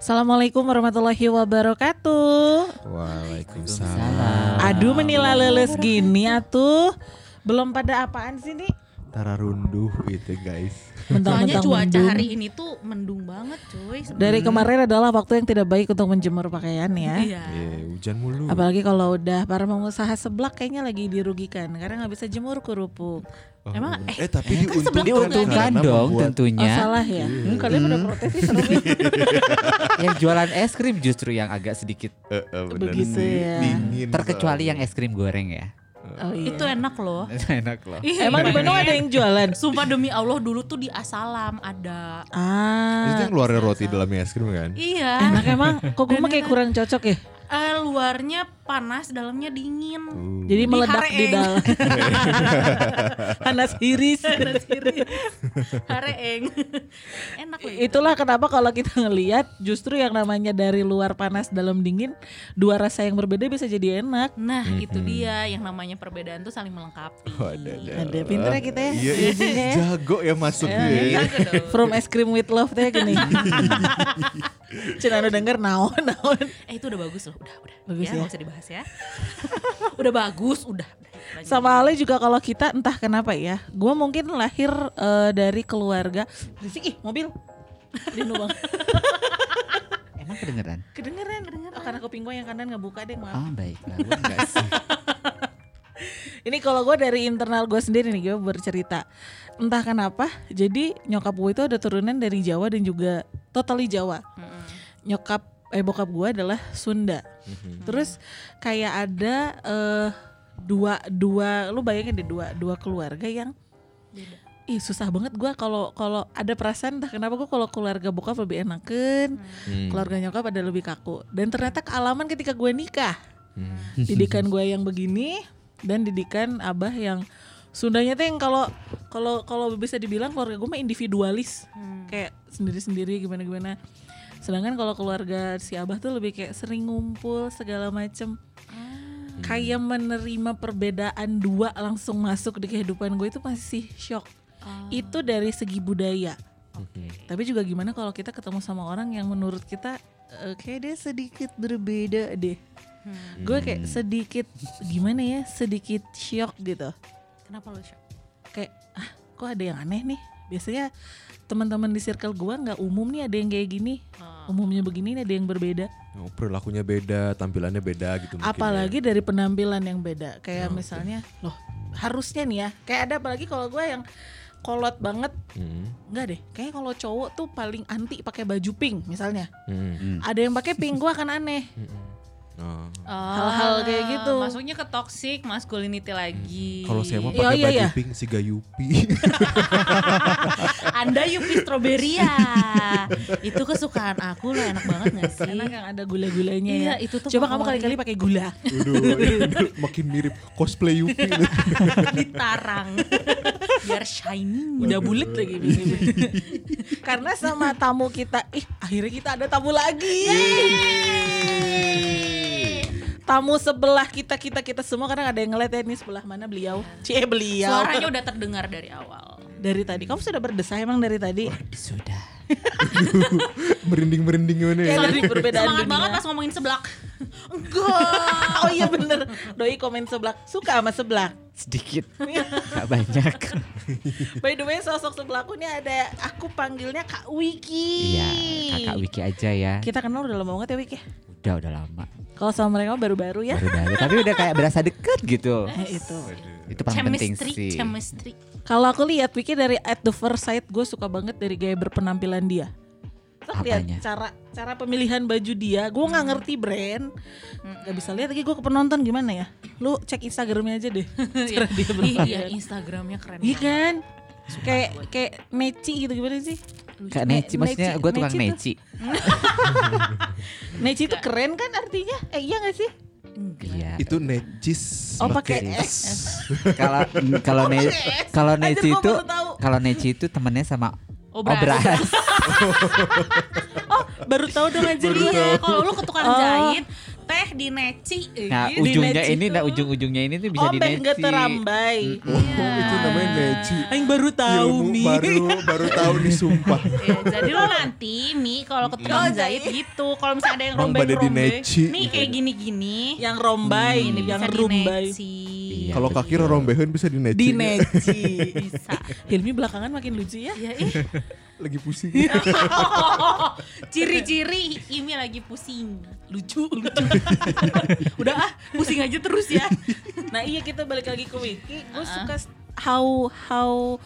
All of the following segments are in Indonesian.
Assalamualaikum warahmatullahi wabarakatuh. Waalaikumsalam. Aduh menila leles gini atuh. Belum pada apaan sih nih? Tara runduh itu guys. Soalnya cuaca mendung. hari ini tuh mendung banget cuy. Dari kemarin adalah waktu yang tidak baik untuk menjemur pakaian ya. Iya. Iya, hujan mulu. Apalagi kalau udah para pengusaha seblak kayaknya lagi dirugikan karena nggak bisa jemur kerupuk. Oh, Emang, bener. eh, eh tapi kan sebelah diuntungkan, dong membuat- Oh tentunya. salah ya? Hmm, kalian udah protes sih ya. yang jualan es krim justru yang agak sedikit Eh, eh, bener Begitu ya. Dingin. terkecuali yang soalnya. es krim goreng ya. Oh, iya. Itu enak loh. Enak loh. Iya, Emang di. Bandung ada yang jualan? Sumpah demi Allah dulu tuh di Asalam ada. Itu Ah, yang keluarnya roti dalamnya es krim kan? Iya. enak emang. Kok gue mah kayak kurang cocok ya? Eh, luarnya panas, dalamnya dingin. Uh. Jadi Di meledak di dalam. Panas iris. Hareeng. enak loh. itu. Itulah kenapa kalau kita ngelihat justru yang namanya dari luar panas dalam dingin dua rasa yang berbeda bisa jadi enak. Nah, itu dia yang namanya perbedaan tuh saling melengkapi. Oh, ada, ada. Ada pinter ya kita ya. Iya, iya. Biasanya ya. jago ya masuknya. Iya, ya. Jago dong. From ice cream with love teh gini. Cina udah denger naon naon. Eh itu udah bagus loh, udah udah. Bagus ya, ya? usah dibahas ya. udah bagus, udah. Sama Ale juga kalau kita entah kenapa ya, gue mungkin lahir eh, dari keluarga. Berisik ih mobil. Dino bang. Emang kedengeran? Kedengeran, kedengeran. Oh, karena kuping gue yang kanan nggak buka deh maaf. Oh baiklah, gua enggak sih. Ini kalau gue dari internal gue sendiri nih gue bercerita. Entah kenapa, jadi nyokap gue itu ada turunan dari Jawa dan juga totally Jawa. Mm-mm. Nyokap eh bokap gue adalah Sunda. Terus kayak ada eh, dua dua lu bayangin deh dua dua keluarga yang Beda. ih susah banget gue kalau kalau ada perasaan entah kenapa gue kalau keluarga bokap lebih enakan, Hmm. keluarga nyokap ada lebih kaku. Dan ternyata kealaman ketika gue nikah Hmm. didikan gue yang begini dan didikan abah yang Sundanya tuh yang kalau kalau kalau bisa dibilang keluarga gue mah individualis Hmm. kayak sendiri-sendiri gimana gimana sedangkan kalau keluarga si abah tuh lebih kayak sering ngumpul segala macem kayak menerima perbedaan dua langsung masuk di kehidupan gue itu masih shock Ah. itu dari segi budaya Oke. tapi juga gimana kalau kita ketemu sama orang yang menurut kita eh, kayak dia sedikit berbeda deh Hmm. gue kayak sedikit gimana ya sedikit shock gitu Kenapa lo shock? kayak ah kok ada yang aneh nih biasanya teman-teman di circle gue nggak umum nih ada yang kayak gini Oh. umumnya begini nih ada yang berbeda Oh, perilakunya beda, tampilannya beda gitu mungkin apalagi dari penampilan yang beda kayak Oh, misalnya loh harusnya nih ya kayak ada apalagi kalau gue yang kolot banget ya. Hmm. nggak deh kayak kalau cowok tuh paling anti pakai baju pink misalnya Hmm. Hmm. ada yang pakai pink gue akan aneh Oh. Hal-hal kayak gitu. Masuknya ke toxic masculinity lagi. Kalau saya mau Iya, pakai iya, baju iya. pink si Gayupi. Anda Yupi Strawberry ya. itu kesukaan aku loh enak banget gak sih? enak yang ada gula-gulanya Iya, ya itu tuh coba kamu kali-kali pakai gula Waduh, makin mirip cosplay Yupi. ditarang biar shining. udah bulat lagi karena sama tamu kita ih akhirnya kita ada tamu lagi Yeay. Tamu sebelah kita kita kita semua karena ada yang ngeliat ya ini sebelah mana beliau cie beliau Suaranya udah terdengar dari awal. dari tadi kamu sudah berdesah emang dari tadi Sudah. Merinding-merinding gimana ya? Kayak dari perbedaan Semangat dunia. banget pas ngomongin seblak. enggak oh iya bener doi komen sebelah suka sama sebelah Sedikit. Gak banyak. by the way sosok sebelahku ini ada aku panggilnya kak Wiki Iya, kakak Wiki aja ya. kita kenal udah lama banget ya Wiki Udah udah lama. Kalau sama mereka baru-baru ya Baru-baru. Tapi udah kayak berasa deket gitu. Eh, itu Itu paling penting sih. chemistry. Kalau aku lihat Wiki dari at the first sight gue suka banget dari gaya berpenampilan dia. Terus lihat Apanya? cara cara pemilihan baju dia, gue nggak ngerti brand, nggak bisa lihat lagi gue ke penonton gimana ya. Lu cek Instagramnya aja deh. cara dia iya. Instagramnya keren. Iya banget. kan? Kayak kayak Neci gitu gimana sih? Kayak Ne- neci, maksudnya gue tukang neci neci. Neci itu keren kan artinya? Eh iya gak sih? Iya. Itu necis. Oh pakai S. Kalau kalau ne kalau neci itu kalau neci itu temennya sama Obras. obras. Oh baru tahu dong aja Iya, kalau lu ke tukang Oh. jahit, teh di neci. Nah gitu. ujungnya Dineci. ini, nah ujung-ujungnya ini tuh bisa Oh, dineci. terambai. Oh, itu namanya neci. Aing baru tahu Ilmu Mi. baru baru tahu nih sumpah. Ya, jadi lo nanti Mi kalau ke tukang jahit gitu. Kalau misalnya ada yang rombeng-rombeng, nih kayak gini-gini. Yang rombai, ini yang rumbai. dineci. Iya, Kalau kaki rombehan bisa dineci. Dineci. Bisa. Hilmi belakangan makin lucu ya. Ya ih. Lagi pusing. Ciri-ciri Imi lagi pusing. lucu lucu. Udah ah pusing aja terus ya. Nah iya kita balik lagi ke Wiki. Gue suka how how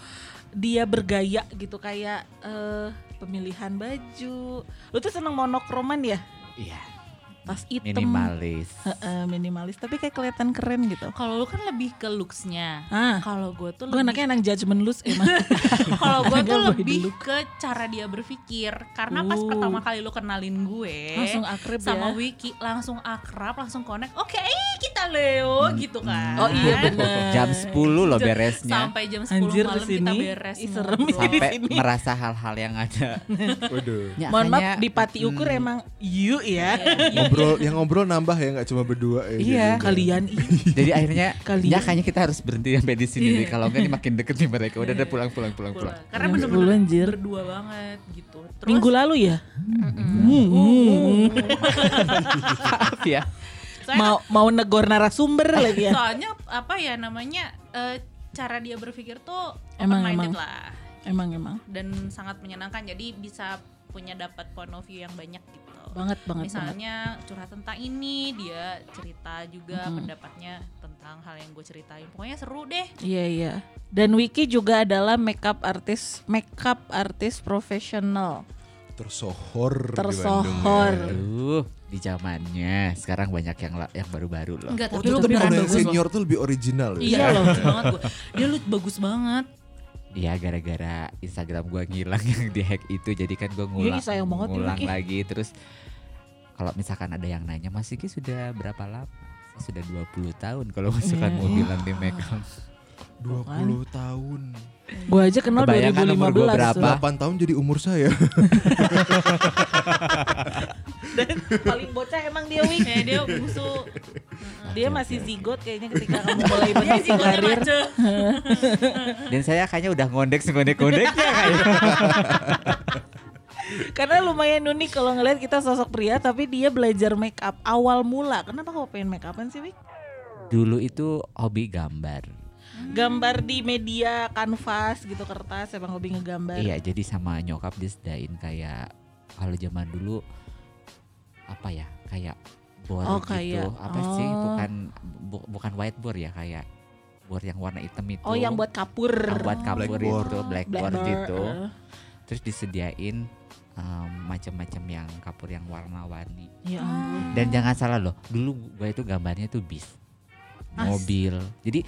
dia bergaya gitu. Kayak eh pemilihan baju. Lu tuh seneng monokroman ya? Iya, tas hitam minimalis. Heeh, minimalis tapi kayak kelihatan keren gitu Kalau lu kan lebih ke looks-nya. ah Kalau gue tuh gue lebih anaknya anak judgment lu emang Kalau gue tuh lebih ke cara dia berpikir Karena pas Uh. pertama kali lu kenalin gue langsung akrab Sama ya Wiki langsung akrab, langsung connect Oke kita Leo gitu kan oh iya bener Jam 10 loh beresnya. Sampai jam 10 Anjir malam ke sini, kita beres ih, serem Sampai sini. merasa hal-hal yang ada. Waduh. Ya, mohon maaf di pati ukur Hmm. emang you ya Ngobrol yang ngobrol nambah ya nggak cuma berdua ya. Iya. jadinya. kalian ih Jadi akhirnya Kalian. ya kayaknya kita harus berhenti sampai di sini deh. Kalau enggak ini makin deket nih mereka. Udah udah pulang pulang pulang pulang. Pulang. Karena bener-bener 10 anjir. berdua banget gitu Terus minggu lalu ya Maaf ya. soalnya, mau mau negor narasumber lagi ya soalnya apa ya namanya eh, Cara dia berpikir tuh Emang, emang. lah emang emang Dan sangat menyenangkan Jadi bisa punya dapat point of view yang banyak gitu banget banget banget misalnya curhat tentang ini dia cerita juga Mhm. pendapatnya tentang hal yang gue ceritain pokoknya seru deh iya iya dan Wiki juga adalah makeup artis makeup artis profesional Tersohor. di Tersohor. Bandung, ya. Aduh, di zamannya sekarang banyak yang la- yang baru-baru loh. enggak Oh, tapi lu tapi beneran bagus loh senior tuh lebih original ya. iya loh bagus banget gue dia lu bagus banget Iya gara-gara Instagram gua ngilang yang dihack itu jadi kan gua ngulang Iya, sayang banget ngulang Vicky. lagi terus kalau misalkan ada yang nanya Mas Iki sudah berapa lama? Saya sudah 20 tahun kalau misalkan Iya, mau iya. bilang di makeup. 20 tahun. Gue aja kenal Kebayangkan umur 2015 gua tuh. berapa? 8 tahun jadi umur saya. dan paling bocah emang dia Wiki kayak dia musuh dia masih zigot kayaknya ketika kamu mulai bentuk karir Dan saya kayaknya udah ngondek ngondek-ngondeknya kayaknya. karena lumayan unik kalau ngeliat kita sosok pria tapi dia belajar make up awal mula kenapa kau pengen make upan sih Wik? Dulu itu hobi gambar. Gambar di media kanvas gitu kertas emang hobi ngegambar Iya, jadi sama nyokap disediain kayak kalau zaman dulu apa ya? Kayak board Oh, gitu. kayak- Apa sih? oh. Bukan bu- bukan whiteboard ya, kayak board yang warna hitam itu. oh yang buat kapur yang buat kapur Blackboard. itu, blackboard, Blackboard, gitu. eh. Terus disediain um, macam-macam yang kapur yang warna-warni. ya Dan jangan salah loh, dulu gue itu gambarnya tuh bis, mobil. Jadi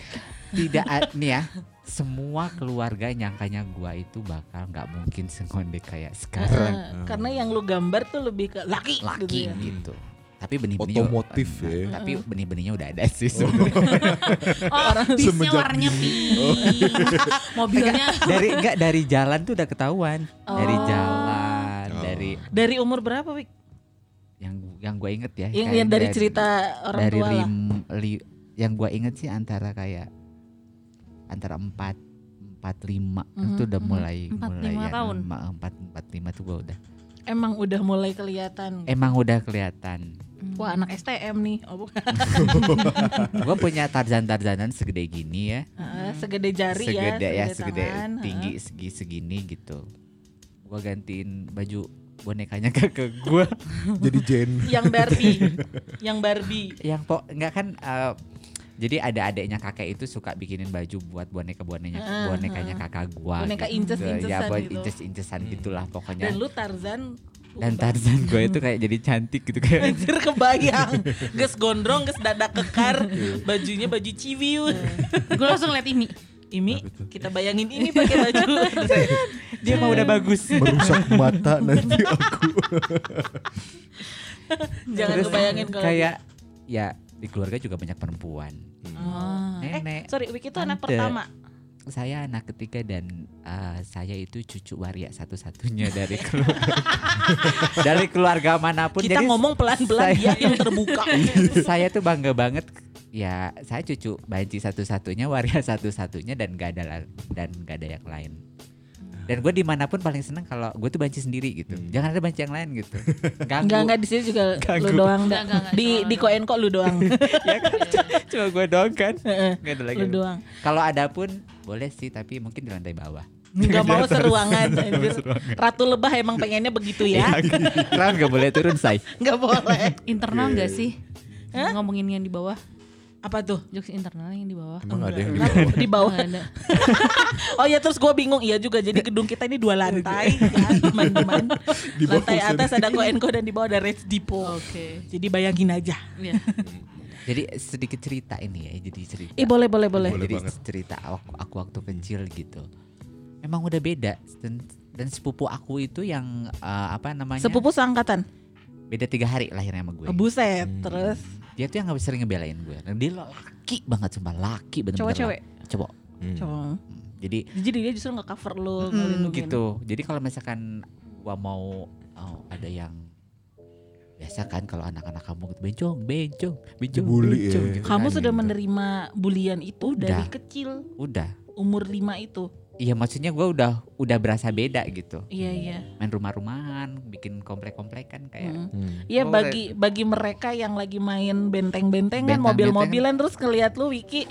tidak nih ya, semua keluarga nyangkanya gua itu bakal nggak mungkin sengondek kayak sekarang. Karena yang lu gambar tuh lebih ke laki, gitu Laki ya. gitu. Tapi benih-benihnya Otomotif Nah, ya. Tapi benih-benihnya udah ada sih sebenarnya. oh bisnya Semenjak warnanya pink mobilnya dari enggak dari jalan tuh udah ketahuan. Dari Oh. jalan, Oh. dari dari umur berapa Wik? yang yang gue inget ya. yang, yang dari cerita orang dari tua lah li- yang gue inget sih antara kayak antara empat empat lima. Mhm, itu udah mhm. mulai Empat, mulai lima ya, tahun? empat empat lima tuh gue udah. Emang udah mulai kelihatan? Emang udah kelihatan. Wah anak STM nih. Oh bukan. Gue punya tarzan tarzanan segede gini ya. Heeh, segede jari segede ya ya segede tangan, tinggi segi segini gitu. Gue gantiin baju bonekanya ke ke gue Jadi Jen. yang Barbie. Yang Barbie. Yang po nggak kan eh, jadi ada adeknya kakek itu suka bikinin baju buat boneka bonekanya Heeh, bonekanya kakak gua Boneka gitu. inces-incesan ya buat gitu. inces incesan gitulah pokoknya. Dan lu Tarzan dan Tarzan gue itu kayak jadi cantik gitu kayak. Anjir kebayang. Ges gondrong, ges dada kekar Bajunya baju civiu gue langsung liat Imi Imi, kita bayangin ini pakai baju dia mah udah bagus Merusak mata nanti aku. Jangan Terus kebayangin kalau kayak ya di keluarga juga banyak perempuan Ah. Eh, nenek sorry, Wiki itu anak pertama saya anak ketiga dan eh, saya itu cucu waria satu-satunya dari keluarga dari keluarga mana pun. Kita Jadi ngomong pelan-pelan saya- dia yang terbuka. saya tuh bangga banget ya saya cucu banci satu-satunya waria satu-satunya dan gak ada dan gak ada yang lain dan gue di mana pun paling seneng kalau gue tuh banci sendiri gitu jangan ada banci yang lain gitu ganggu Enggak enggak di sini juga lu Ganggu. doang. Enggak, enggak, enggak, Di di lu. koen kok lu doang. ya kan cuma gue doang kan Heeh, nggak ada lagi lu doang. kalau ada pun boleh sih tapi mungkin di lantai bawah Enggak mau seruangan anjir. Ratu Lebah emang pengennya begitu ya. Keren gak boleh turun say Enggak boleh. Internal Iya, nggak iya. sih? Ngomongin yang di bawah, Apa tuh? jokes internal yang di bawah. Emang ada yang di bawah? di bawah. Ada. Oh ya terus gue bingung iya juga jadi gedung kita ini dua lantai ya teman-teman. Lantai atas ada Koenko dan di bawah ada Red Depot. Oke. Jadi bayangin aja. Iya. jadi sedikit cerita ini ya jadi cerita Eh boleh boleh boleh. Boleh jadi banget. cerita aku, aku waktu kecil gitu emang udah beda dan, dan sepupu aku itu yang eh, apa namanya Sepupu seangkatan. Beda tiga hari lahirnya sama gue Oh, buset. Hmm. Terus dia tuh yang nggak sering ngebelain gue dan dia laki banget sumpah laki bener-bener cowok cewek. cowok Hmm. Cowok. Hmm, jadi Jadi dia justru nge cover lu mm, ngelindungin. gitu jadi kalau misalkan gua mau oh, ada yang biasa kan kalau anak-anak kamu gitu bencong bencong bencong Dibully bencong ya. gitu Kamu kan. sudah menerima bulian itu Udah. dari kecil, udah umur 5 itu. Iya maksudnya gua udah udah berasa beda gitu Iya iya. main rumah-rumahan bikin komplek-komplekan kayak Mm. Hmm. Iya Oh, bagi bagi mereka yang lagi main benteng-bentengan, Benteng-bentengan. mobil-mobilan terus ngeliat lu Wiki,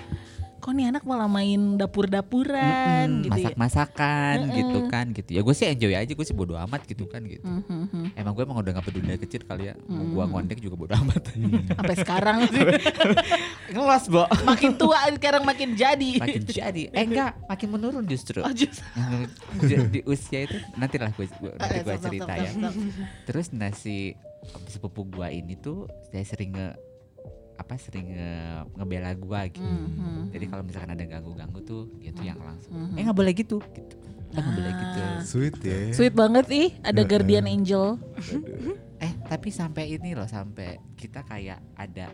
kok nih anak malah main dapur-dapuran Mm-mm, gitu ya. masak-masakan Mm-mm. gitu kan gitu. Ya gue sih enjoy aja gue sih bodo amat gitu kan gitu. Hmm, hmm, hmm. emang gue emang udah gak peduli dari kecil kali ya. Mm. gua ngondek juga bodo amat. Sampai sekarang sih. Ngelos bo. Makin tua sekarang makin jadi. makin jadi. Eh enggak makin menurun justru. Oh, just- di, usia itu nanti lah gue nanti gue cerita ya terus nasi sepupu gua ini tuh saya sering nge apa sering nge, ngebela gua gitu Hmm, hmm, jadi kalau misalkan ada ganggu-ganggu tuh dia tuh yang langsung hmm. eh nggak boleh gitu gitu eh nggak boleh gitu Ah. Sweet ya. Sweet banget ih, ada guardian angel. eh tapi sampai ini loh sampai kita kayak ada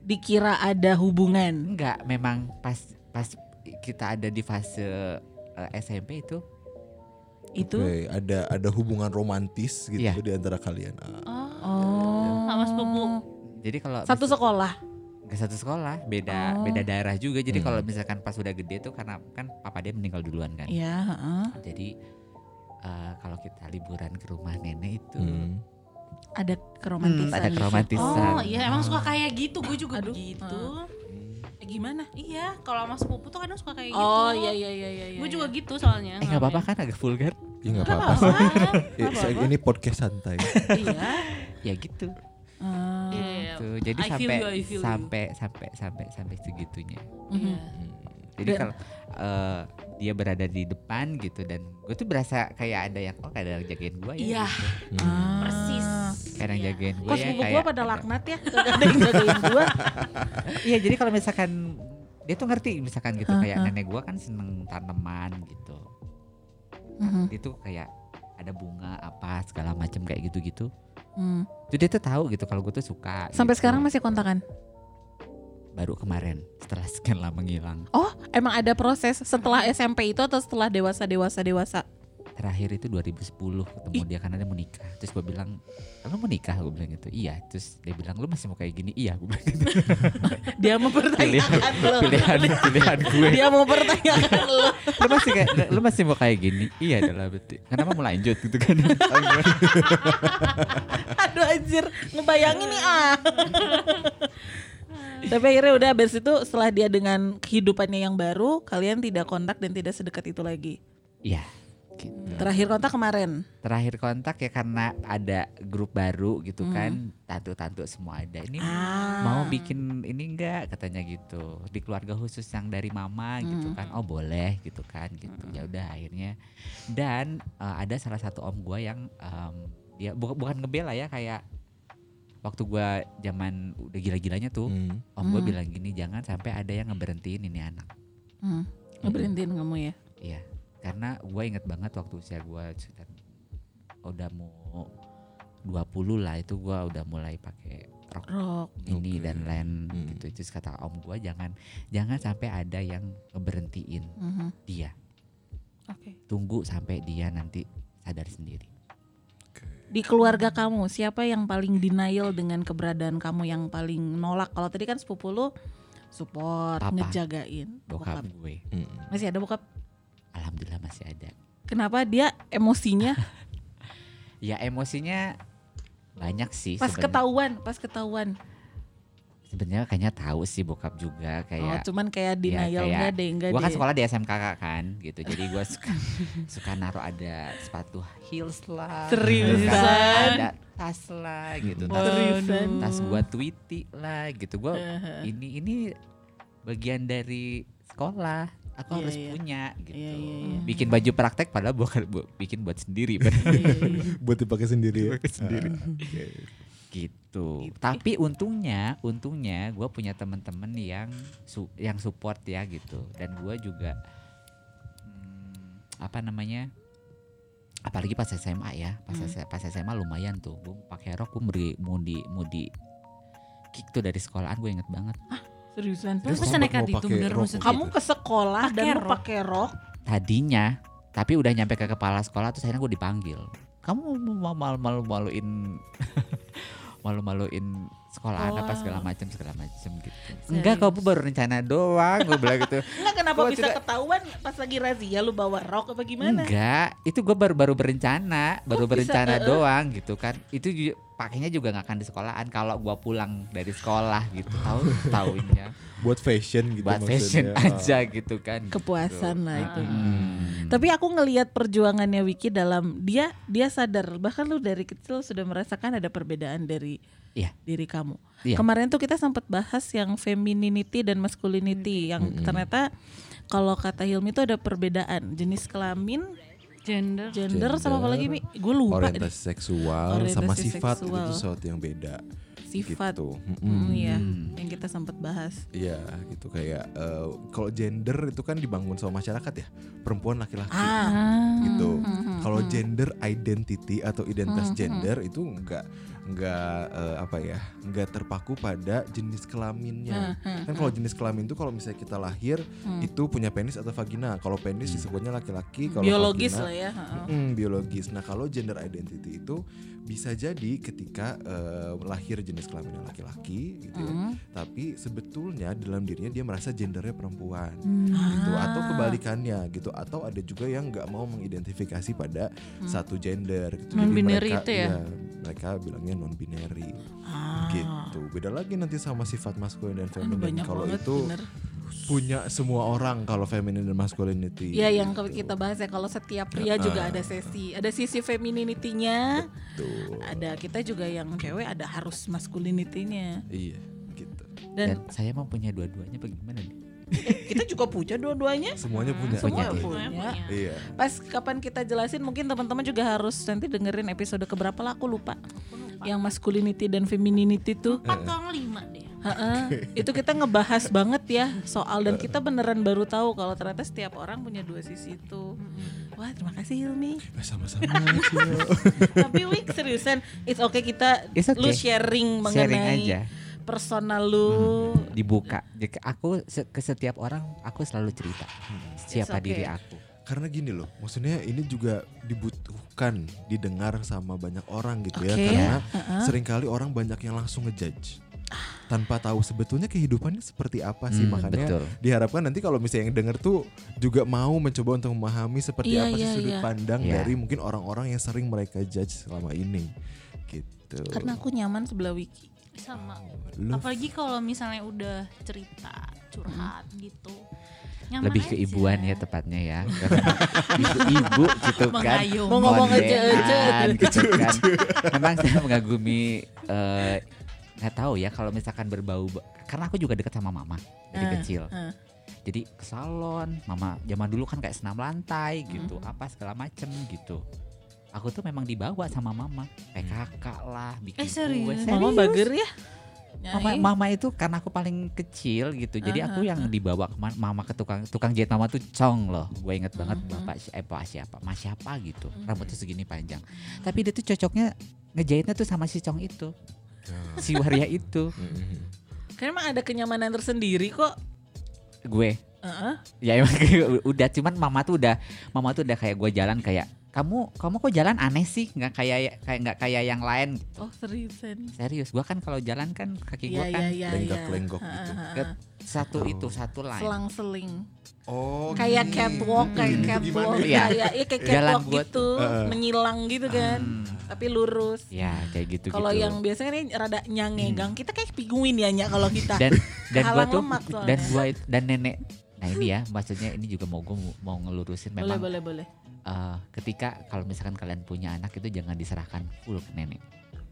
Dikira ada hubungan. enggak memang pas pas kita ada di fase eh, SMP itu Itu Oke, ada ada hubungan romantis gitu Iya. di antara kalian. Ah. oh. Sama sepupu. Jadi kalau Satu sekolah. ke satu sekolah beda Oh. beda daerah juga jadi Hmm. kalau misalkan pas udah gede tuh karena kan papa dia meninggal duluan kan Iya, heeh. jadi eh, kalau kita liburan ke rumah nenek itu Hmm. Ada hmm, keromantisan. ada di situ. keromantisan Oh iya emang suka kayak gitu, gue juga Aduh, begitu. Eh, gimana? Iya, kalau sama sepupu tuh kadang suka kayak gitu. Oh iya iya iya iya. Gue iya. juga gitu soalnya. eh nggak apa-apa kan agak vulgar Ya nggak Gak apa-apa. ini podcast santai. Iya. ya gitu Ah. Iya, iya. tuh jadi I feel sampai you, I feel you. sampai sampai sampai sampai segitunya Iya. jadi Dan- kalau eh, dia berada di depan gitu dan gue tuh berasa kayak ada yang oh kayak ada yang jagain gue ya Iya. gitu. Ah. Persis. kayak ada yang Iya. jagain gue Kok ya sepupu kayak gua pada ada- laknat ya? Gak ada yang jagain gua. Iya jadi kalau misalkan dia tuh ngerti misalkan gitu kayak Heeh. nenek gua kan seneng tanaman gitu. Dia tuh kayak ada bunga apa segala macam kayak gitu-gitu. Hmm. Itu dia tuh tahu gitu kalau gue tuh suka. Sampai gitu. sekarang masih kontakan. baru kemarin setelah sekian lama ngilang. Oh, emang ada proses setelah SMP itu atau setelah dewasa dewasa dewasa? Terakhir itu 2010 ketemu dia karena dia mau nikah. Terus gue bilang, "Lu mau nikah?" Gue bilang gitu. Iya. Terus dia bilang, "Lu masih mau kayak gini?" Iya, gue bilang gitu. Dia mempertanyakan lo. pilihan pilihan gue. Dia mempertanyakan lo. lu masih kayak lu masih mau kayak gini? Iya adalah berarti. Kenapa mau lanjut gitu kan? Aduh anjir, ngebayangin nih ah. Tapi akhirnya udah abis itu setelah dia dengan kehidupannya yang baru, kalian tidak kontak dan tidak sedekat itu lagi. Iya. Gitu. Terakhir kontak kemarin. Terakhir kontak ya karena ada grup baru gitu kan, tantu-tantu semua ada. Ini Ah. mau bikin ini enggak katanya gitu. Di keluarga khusus yang dari mama gitu kan. Oh, boleh gitu kan gitu. Ya udah akhirnya. Dan eh, ada salah satu om gua yang em, dia bu- bukan ngebela ya kayak waktu gua zaman udah gila-gilanya tuh, Hmm. om gua Hmm. bilang gini, jangan sampai ada yang ngeberhentiin ini anak. Hmm. Ngeberhentiin kamu ya. Iya, karena gue inget banget waktu usia gue sekitar udah mau 20 lah itu gue udah mulai pakai rock Rock. ini Oke. dan lain Hmm. gitu. Terus kata om gua jangan jangan sampai ada yang ngeberhentiin Mhm. dia. Oke. Tunggu sampai dia nanti sadar sendiri. Di keluarga kamu siapa yang paling denial dengan keberadaan kamu yang paling nolak? Kalau tadi kan sepupu lu support, Papa. ngejagain. Bokap Bokap. gue, Mm. Masih ada bokap? Masih ada. Kenapa dia emosinya Ya emosinya banyak sih. pas sebenarnya. ketahuan, pas ketahuan. Sebenarnya kayaknya tahu sih bokap juga Oh, kayak. cuman kayak denial kayak- enggak deh, enggak Gue kan deh. sekolah di SMK kan gitu, jadi gue suka suka naruh ada sepatu heels lah, Seriusan? ada tas lah gitu, tas, Seriusan? tas gue tweety lah gitu, gue Heeh. ini ini bagian dari sekolah, aku Iya, harus iya. punya gitu. Iya, iya, iya. Bikin baju praktek padahal bukan bu- bikin buat sendiri Iya, iya. Buat dipakai sendiri ya. sendiri. Ah, oke. gitu. Gitu. Tapi untungnya, untungnya gue punya temen-temen yang su- yang support ya gitu. Dan gue juga hmm, apa namanya? Apalagi pas SMA ya, pas Hmm. S- pas SMA lumayan tuh. Gue pakai rok, gue beri mau di mau di kick tuh dari sekolahan gue inget banget. Seriusan? Terus Terus senekat mau itu bener maksudnya. Kamu ke sekolah Pakai dan rok. pakai rok? Tadinya, tapi udah nyampe ke kepala sekolah terus akhirnya gue dipanggil. Kamu mau malu malu sekolahan apa Oh. segala macam segala macam gitu. Serius? Enggak, kau baru rencana doang, gue bilang gitu. Enggak kenapa Gua bisa tidak- ketahuan pas lagi razia lu bawa rok apa gimana? Enggak, itu gue baru-baru berencana, baru bisa, berencana eh? doang gitu kan. Itu pakainya juga nggak akan di sekolahan kalau gua pulang dari sekolah gitu. Tahu tahunya Buat fashion gitu buat fashion maksudnya. aja gitu kan. gitu. Kepuasan lah itu. Hmm. Tapi aku ngelihat perjuangannya Wiki dalam dia dia sadar bahkan lu dari kecil sudah merasakan ada perbedaan dari Iya. diri kamu. Iya. Kemarin tuh kita sempat bahas yang femininity dan masculinity yang ternyata kalau kata Hilmi itu ada perbedaan jenis kelamin, Gender. gender, sama apa lagi Mi? Gue lupa deh. orientasi seksual sama Orientasi sifat seksual. itu sesuatu yang beda. Sifat. Gitu. Hmm, iya, Hmm. yang kita sempat bahas. Iya gitu kayak eh, kalau gender itu kan dibangun sama masyarakat ya perempuan laki-laki Ah, gitu. hmm, Kalau hmm. gender identity atau identitas Hmm, gender itu enggak enggak eh, apa ya enggak terpaku pada jenis kelaminnya. Hmm, hmm, Kan kalau jenis kelamin itu kalau misalnya kita lahir Hmm. itu punya penis atau vagina. Kalau penis disebutnya laki-laki, kalau biologis vagina, lah ya. heeh. Mm, biologis. Nah, kalau gender identity itu bisa jadi ketika eh, lahir jenis kelaminnya laki-laki gitu ya. Hmm. Tapi sebetulnya dalam dirinya dia merasa gendernya perempuan. Hmm. Gitu atau Ah. kebalikannya gitu atau ada juga yang nggak mau mengidentifikasi pada Hmm. satu gender gitu. Jadi Non-binary mereka- itu ya? iya, mereka bilangnya non binary Ah. gitu. Beda lagi nanti sama sifat maskulin dan feminin. Kalau itu bener. Punya semua orang kalau feminin dan masculinity. Iya yang gitu. kita bahas ya kalau setiap pria juga ada sesi, ada sisi femininity-nya, Tuh. ada kita juga yang cewek ada harus masculinity-nya. Iya, gitu. Dan Dan saya mau punya dua-duanya bagaimana nih? kita juga punya dua-duanya. Semuanya punya. Semua Punya, punya. Semuanya punya. Iya. Pas kapan kita jelasin mungkin teman-teman juga harus nanti dengerin episode keberapa lah aku lupa. Yang masculinity dan femininity tuh. Empat atau lima deh. Heeh. itu kita ngebahas banget ya soal dan kita beneran baru tahu kalau ternyata setiap orang punya dua sisi itu. Wah terima kasih Hilmi. Eh, sama-sama. Tapi Wik seriusan, it's okay kita It's okay. lu sharing Sharing mengenai aja. personal lu. Dibuka. Jadi aku ke setiap orang aku selalu cerita siapa okay. diri aku. Karena gini loh, maksudnya ini juga dibutuhkan didengar sama banyak orang gitu ya. Oke. Karena Heeh. sering kali orang banyak yang langsung ngejudge tanpa tahu sebetulnya kehidupannya seperti apa sih Hmm, makanya betul. diharapkan nanti kalau misalnya yang denger tuh juga mau mencoba untuk memahami seperti Iya, apa sih iya, sudut iya. pandang Iya. dari mungkin orang-orang yang sering mereka judge selama ini gitu. Karena aku nyaman sebelah Wiki. Sama. Lu Apalagi kalau misalnya udah cerita, curhat gitu. Nyaman Lebih aja. keibuan ya tepatnya ya. Ibu-ibu gitu kan. Mau ngomong Kondean aja-aja. gitu kan. Memang saya mengagumi eh, nggak tahu ya kalau misalkan berbau karena aku juga dekat sama mama dari Ah, kecil. ah. Jadi ke salon, mama zaman dulu kan kayak senam lantai gitu, Hmm. apa segala macem gitu. Aku tuh memang dibawa sama mama, kayak kakak lah, bikin Eh, serius? kue. Mama bager ya? Mama, Nyai. mama itu karena aku paling kecil gitu, jadi aku Ah, yang dibawa ke ma- mama ke tukang tukang jahit mama tuh cong loh. Gue inget banget Mhm. bapak si- eh, pak siapa, mas siapa gitu, rambutnya segini panjang. Tapi dia tuh cocoknya ngejahitnya tuh sama si cong itu. Ya. si waria itu Mm-mm. Karena emang ada kenyamanan tersendiri kok. gue Heeh. ya emang udah cuman mama tuh udah mama tuh udah kayak gue jalan kayak kamu kamu kok jalan aneh sih nggak kayak kayak nggak kayak yang lain Oh seriusan. serius gue kan kalau jalan kan kaki gue Iya kan iya. lenggak-lenggok iya. gitu. Ha, ha, ke ha. satu Oh. itu satu line Selang-seling. Oh, Kayak gini. catwalk, kayak Hmm, catwalk. gimana? Iya. Kayak iya kayak Jalan catwalk gua gitu, Heeh. menyilang gitu kan. Hmm, Tapi lurus. ya kayak gitu Kalau gitu yang biasanya ini rada nyangegang, kita kayak pinguin ya Nya kalau kita. dan dan gua tuh lemak soalnya. dan gua dan nenek nah ini ya maksudnya ini juga mau gue mau ngelurusin boleh memang boleh boleh. Eh, ketika kalau misalkan kalian punya anak itu jangan diserahkan full ke nenek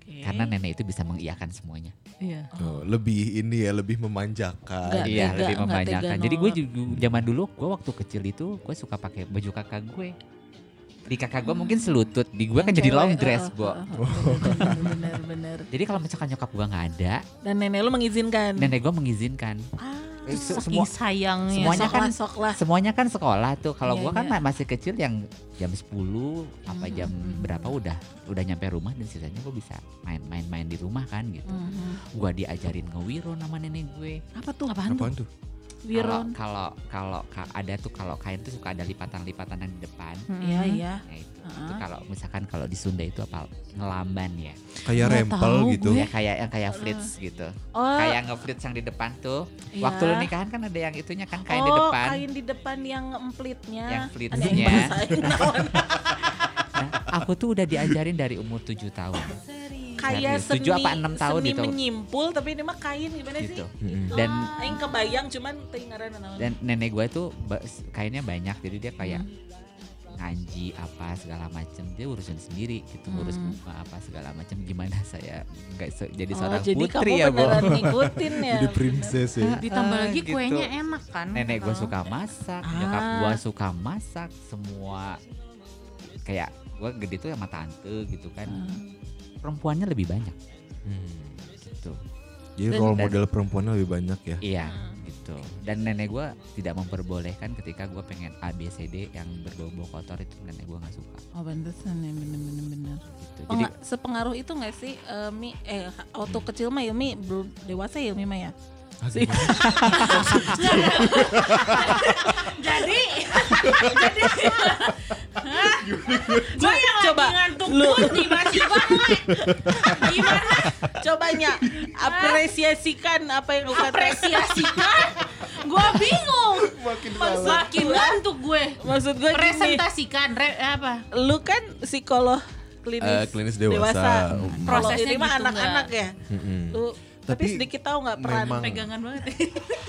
Oke. karena nenek itu bisa mengiyakan semuanya Iya. Oh, lebih ini ya, lebih memanjakan. Nggak iya tega, lebih memanjakan jadi gue juga zaman dulu gue waktu kecil itu gue suka pakai baju kakak gue di kakak gue mungkin selutut di gue kan jadi long uh, dress uh, bo uh, uh, bener, bener bener. jadi kalau misalkan nyokap gue nggak ada Dan nenek lu mengizinkan. nenek gue mengizinkan Ah, Eh, Saking semua sayangnya. semuanya sok kan- lah, sok lah. semuanya kan sekolah tuh kalau Iya, gua kan ma- masih kecil yang jam 10 apa Mhm, jam berapa udah udah nyampe rumah dan sisanya gue bisa main-main-main di rumah kan gitu Mhm. gua diajarin ngewiro nama nenek gue Apa tuh? Apaan tuh? Apaan tuh? kalau Wiron. kalau kalau ka- ada tuh kalau kain tuh suka ada lipatan-lipatan yang di depan Iya iya. ya itu, Heeh. itu kalau misalkan kalau di Sunda itu apa ngelamban ya Kayak Nggak rempel tahu gitu. gue. ya kayak yang kayak flits gitu Oh, kayak ngeflits yang di depan tuh iya. waktu lu nikahan kan ada yang itunya kan kain oh, di depan kain di depan yang emplitnya. Yang flitsnya. Nah, aku tuh udah diajarin dari umur 7 tahun Kayak Serius, seni, tujuh apa enam tahun seni itu. menyimpul tapi ini mah kain gimana gitu. sih? Mm-mm. Dan Aing kebayang cuman teingaran naon. dan nenek gue tuh kainnya banyak jadi dia kayak Hmm. ngaji apa segala macem dia urusin sendiri gitu ngurus Hmm. bunga apa segala macem gimana saya nggak se- jadi oh, seorang jadi putri kamu ya bu ngikutin ya. Jadi princess ya. Ditambah Ah, lagi gitu. kuenya enak kan. nenek gue suka masak Ah. nyokap gue suka masak semua kayak gue gede tuh sama tante gitu kan Hmm. Perempuannya lebih banyak Hmm. gitu Jadi Dan- role dan- model perempuannya lebih banyak ya. iya Hmm. gitu dan nenek gue tidak memperbolehkan ketika gue pengen A B C D yang berbau-bau kotor itu nenek gue nggak suka Oh pantesan ya bener-bener bener. gitu Oh, jadi sepengaruh itu nggak sih eh, Mi eh waktu kecil mah ya Mi belum dewasa ya Mi mah ya. Jadi jadi gue yang coba lu. tiba-tiba gimana? Cobanya apresiasikan apa yang lu kata apresiasikan? Gue bingung. Makin makin ngantuk gue. Maksud gue gini. Presentasikan re, apa? Lu kan psikolog klinis, Eh, klinis dewasa. Hmm. Kalau Prosesnya ini mah gitu anak-anak ya. Mm-mm. lu tapi, Tapi sedikit tahu nggak peran? memang- pegangan banget.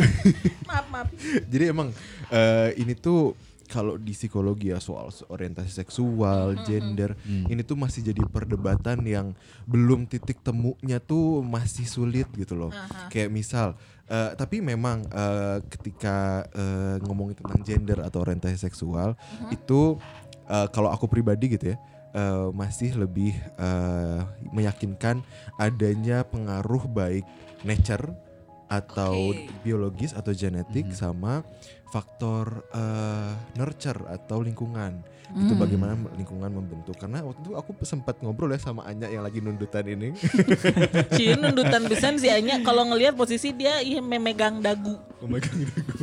Maaf maaf. Jadi emang eh, ini tuh kalau di psikologi ya soal orientasi seksual, gender, Hmm. ini tuh masih jadi perdebatan yang belum titik temunya tuh masih sulit gitu loh. Aha. Kayak misal, eh, tapi memang eh, ketika eh, ngomongin tentang gender atau orientasi seksual itu eh, kalau aku pribadi gitu ya. eh, masih lebih eh, meyakinkan adanya pengaruh baik nature atau Oke. biologis atau genetik Mhm. sama faktor eh, nurture atau lingkungan itu Hmm. bagaimana lingkungan membentuk karena waktu itu aku sempat ngobrol ya sama Anya yang lagi nundutan ini Cium nundutan pisan si Anya kalau ngelihat posisi dia iya memegang dagu. memegang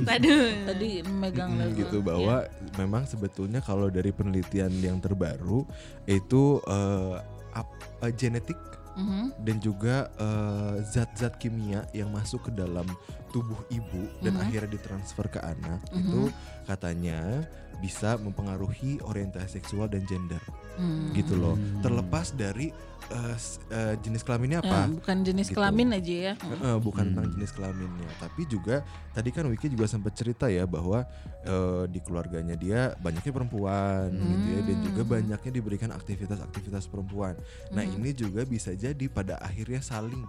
aduh Tadi memegang Mm, dagu. gitu bahwa memang sebetulnya kalau dari penelitian yang terbaru itu eh, ap- eh, genetik Mhm. dan juga eh, zat-zat kimia yang masuk ke dalam tubuh ibu dan Mhm. akhirnya ditransfer ke anak Mhm. itu katanya bisa mempengaruhi orientasi seksual dan gender Hmm. gitu loh terlepas dari eh, s- eh, jenis kelaminnya Ya, apa bukan jenis Gitu. kelamin aja ya. Eh, bukan Hmm. tentang jenis kelaminnya tapi juga tadi kan Wiki juga sempat cerita ya bahwa eh, di keluarganya dia banyaknya perempuan gitu ya dan juga Hmm. banyaknya diberikan aktivitas-aktivitas perempuan nah Mhm. ini juga bisa jadi pada akhirnya saling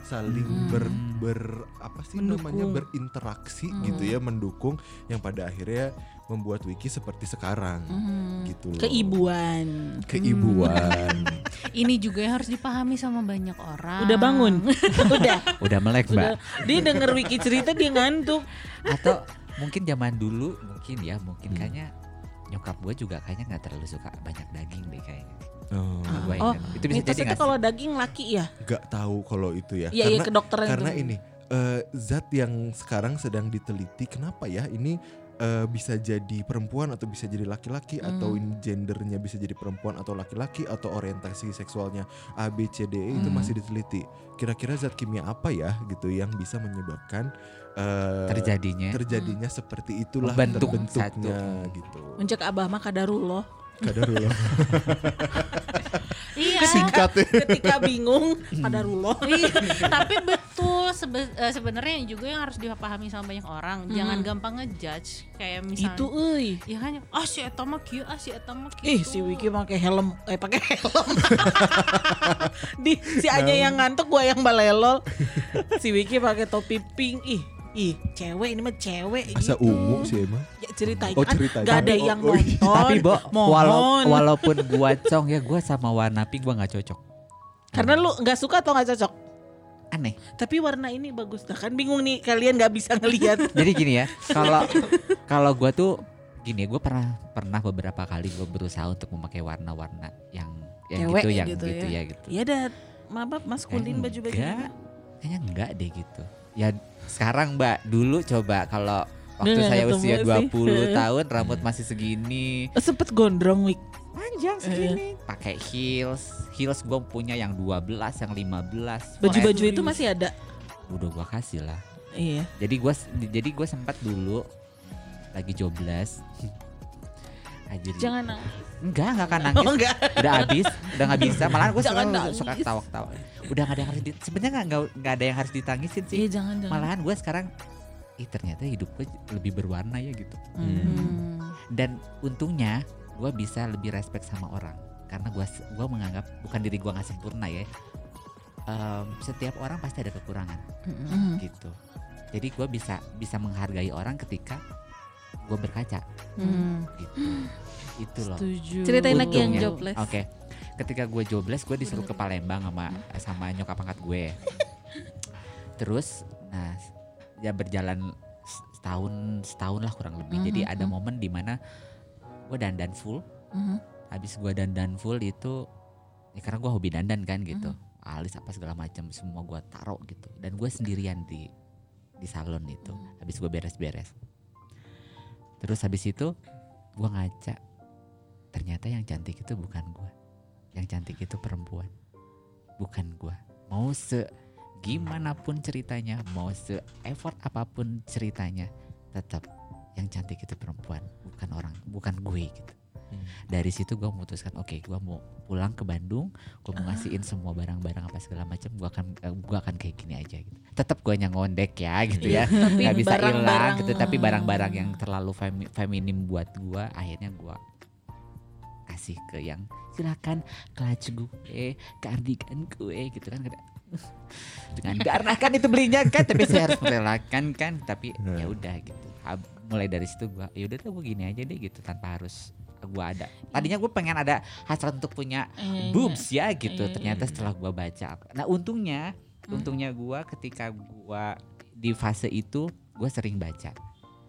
saling Hmm. ber, ber- apa sih namanya Mendukung. berinteraksi Hmm. gitu ya mendukung yang pada akhirnya membuat Wiki seperti sekarang Mhm. gitu loh Keibuan. keibuan ini juga yang harus dipahami sama banyak orang Udah bangun. Udah. udah melek Udah. mbak Dia denger Wiki cerita dia ngantuk. atau mungkin zaman dulu mungkin ya mungkin Hmm. kayaknya nyokap gue juga kayaknya nggak terlalu suka banyak daging deh kayaknya. Oh, Oh, itu bisa Mitos jadi itu kalau daging laki ya? nggak tahu kalau itu ya. Iya, iya karena ke dokter karena itu. ini eh, zat yang sekarang sedang diteliti kenapa ya ini eh, bisa jadi perempuan atau bisa jadi laki-laki atau Hmm. ini gendernya bisa jadi perempuan atau laki-laki atau orientasi seksualnya A B C D E itu Hmm. masih diteliti. Kira-kira zat kimia apa ya gitu yang bisa menyebabkan eh, terjadinya. terjadinya seperti itulah Membentuk terbentuknya satu. gitu. Mencek abah mah kadarullah. Kadarullah. Iya. Singkat ya. Ketika bingung, kadarullah. Iya, tapi betul sebe- eh, sebenarnya juga yang harus dipahami sama banyak orang, jangan gampang ngejudge kayak misalnya Itu euy. ya kan ah si eta mah kieu ah si eta mah kieu Ih si Wiki pakai helm, eh pakai helm. Di si Anya yang ngantuk gua yang balelol. si Wiki pakai topi pink. Ih, ih cewek ini mah cewek Asa gitu. ungu sih emang. Ya ceritanya Oh, kan ceritanya. gak ada Tapi- yang oh, oh, iya. nonton. Tapi Bo, walau, walaupun gua cong ya gua sama warna pink gua nggak cocok. Karena lu nggak suka atau nggak cocok? Aneh. Tapi warna ini bagus dah kan bingung nih kalian nggak bisa ngelihat. Jadi gini ya, kalau kalau gua tuh gini, gue pernah pernah beberapa kali gue berusaha untuk memakai warna-warna yang yang Cewek gitu, yang gitu gitu, ya. ya. gitu. Iya dah, mabak maskulin baju-baju. kayaknya enggak deh gitu. Ya sekarang Mbak, dulu coba kalau waktu Nggak saya usia sih. 20 tahun rambut masih segini, Sempet gondrong Wik. panjang segini, pakai heels. Heels gue punya yang 12, yang 15. Baju-baju itu masih ada. udah gua kasih lah. Iya. Jadi gua jadi gua sempat dulu lagi jobless. Aja Jangan nangis. enggak enggak akan nangis. Oh enggak. Udah habis, udah nggak bisa. Malahan gue Jangan selalu suka ketawa-ketawa. Udah nggak ada yang harus di, sebenarnya nggak nggak- ada yang harus ditangisin sih. Iya jangan jangan. Malahan gue sekarang, ih ternyata hidup gue lebih berwarna ya gitu. Hmm. Dan untungnya gue bisa lebih respect sama orang karena gue gua menganggap bukan diri gue nggak sempurna ya. Em, setiap orang pasti ada kekurangan Hmm. gitu. Jadi gue bisa bisa menghargai orang ketika gue berkaca Hmm. gitu. Itu loh. Setuju. Ceritain lagi yang Untungnya. jobless. Oke. Ketika gue jobless, gue disuruh ke Palembang sama sama nyokap angkat gue. Terus, nah, ya berjalan setahun setahun lah kurang lebih. Jadi Mhm, ada mhm. momen di mana gue dandan full. Mhm. Habis gue dandan full itu, ya karena gue hobi dandan kan gitu. Alis apa segala macam semua gue taruh gitu. Dan gue sendirian di di salon itu. Habis gue beres-beres. Terus habis itu gue ngaca. Ternyata yang cantik itu bukan gue. Yang cantik itu perempuan. Bukan gue. Mau se gimana pun ceritanya, mau se effort apa pun ceritanya, tetap yang cantik itu perempuan, bukan orang, bukan gue gitu. Hmm. Dari situ gue memutuskan, oke, gue mau pulang ke Bandung, gue mau ngasihin semua barang-barang apa segala macam, gue akan gue akan kayak gini aja gitu. Tetap gue ngondek ya gitu ya, Tapi nggak bisa hilang gitu. Tapi eh, barang-barang yang terlalu femi- feminim buat gue, akhirnya gue kasih ke yang silakan clutch gue, cardigan gue gitu kan. Dengan karena kan itu belinya kan, tapi saya harus merelakan kan. Tapi ya udah gitu. Mulai dari situ gue, ya udah gue gini aja deh gitu tanpa harus gue ada. Tadinya gue pengen ada hasrat untuk punya Iya, boobs ya gitu. Iya, Ternyata iya. setelah gua baca. Nah, untungnya Hmm. untungnya gua ketika gua di fase itu gua sering baca.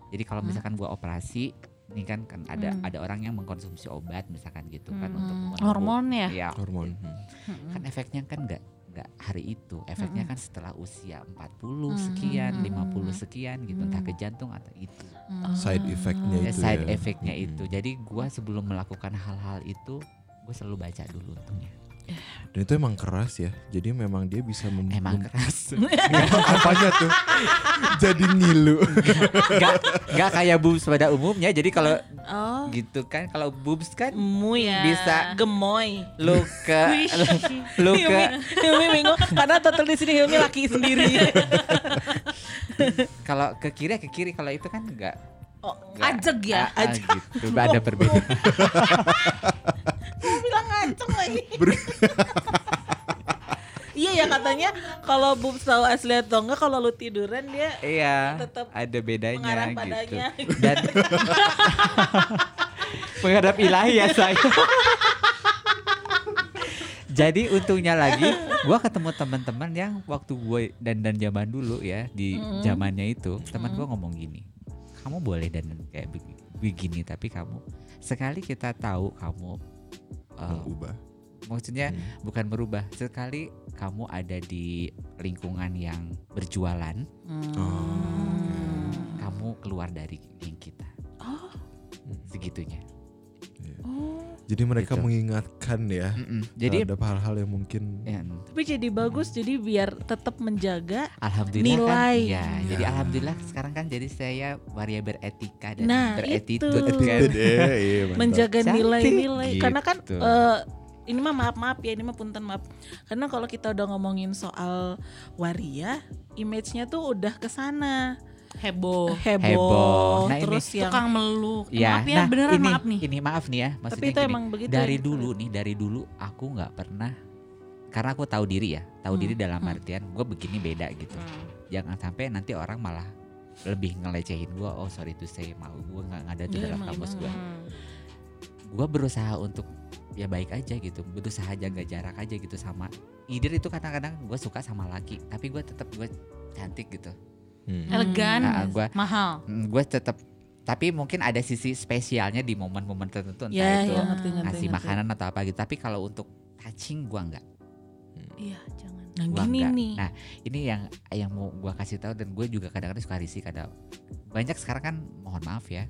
Jadi kalau Hmm. misalkan gua operasi ini kan kan ada Hmm. ada orang yang mengkonsumsi obat misalkan gitu kan Hmm. untuk menumbuh- Hormon ya? Iya. Hormon. Hmm. Hmm. Kan efeknya kan enggak enggak hari itu. Efeknya Mm-mm. kan setelah usia 40 Hmm. sekian, Hmm. 50 sekian gitu, entah Hmm. ke jantung atau itu. Hmm. Side effect-nya Ya, itu side ya. effect-nya Mm-mm. itu. Jadi gua sebelum melakukan hal-hal itu gue selalu baca dulu untungnya. Dan itu emang keras ya. Jadi memang dia bisa mem Emang keras. apanya tuh? Jadi ngilu. Gak, gak kayak boobs pada umumnya. Jadi kalau Oh, gitu kan, kalau boobs kan mu ya. Bisa. gemoy. lu ke lu ke Hilmi, bingung karena total di sini Hilmi laki sendiri. kalau ke kiri ke kiri kalau itu kan enggak Oh, Ajeg ya? Ah, ah, gitu. Ada perbedaan. Lagi. Iya ya katanya kalau boobs tahu asli atau enggak kalau lu tiduran dia iya, Tetap ada bedanya mengarah gitu. padanya. Dan menghadap ilahi ya saya. Jadi untungnya lagi, gua ketemu teman-teman yang waktu gue dan dan zaman dulu ya di Mm. zamannya itu, teman gua ngomong gini, kamu boleh dan kayak begi- begini tapi kamu sekali kita tahu kamu uh, Mengubah. maksudnya Hmm. bukan berubah sekali kamu ada di lingkungan yang berjualan Hmm. kamu keluar dari geng kita Oh, segitunya oh. Jadi mereka Gitu. mengingatkan ya. Mm-mm. jadi terhadap hal-hal yang mungkin ya, Tapi jadi bagus jadi biar tetap menjaga alhamdulillah Nilai. kan ya jadi Ya. alhamdulillah sekarang kan jadi saya waria beretika dan Nah, beretitude itu. kan eh, iya, menjaga nilai-nilai gitu. karena kan eh, ini mah maaf maaf ya ini mah punten maaf karena kalau kita udah ngomongin soal waria image-nya tuh udah ke sana heboh heboh, Heboh. Nah, ini terus yang tukang meluk Ya, maaf ya nah beneran ini, maaf nih ini maaf nih ya, maksudnya tapi itu gini, emang begitu dari ya. dulu nih, dari dulu aku nggak pernah, karena aku tahu diri ya, tahu Hmm, diri dalam hmm. artian gue begini beda gitu. Jangan sampai nanti orang malah lebih ngelecehin gue, oh sorry to say, mau gue nggak ada tuh Iya, dalam emang. gue. Hmm. Gue berusaha untuk ya baik aja gitu, berusaha jaga jarak aja gitu sama. Idir itu kadang-kadang gue suka sama laki, tapi gue tetap gue cantik gitu. Hmm. elegan Nah, gua- mahal gue tetap, tapi mungkin ada sisi spesialnya di momen-momen tertentu entah ya itu ya ngerti ngerti ngasih ngerti. makanan atau apa gitu. Tapi kalau untuk touching gua enggak. iya jangan nah Gua gini enggak. nih Nah, ini yang yang mau gua kasih tahu dan gue juga kadang-kadang suka risih kadang banyak sekarang kan mohon maaf ya.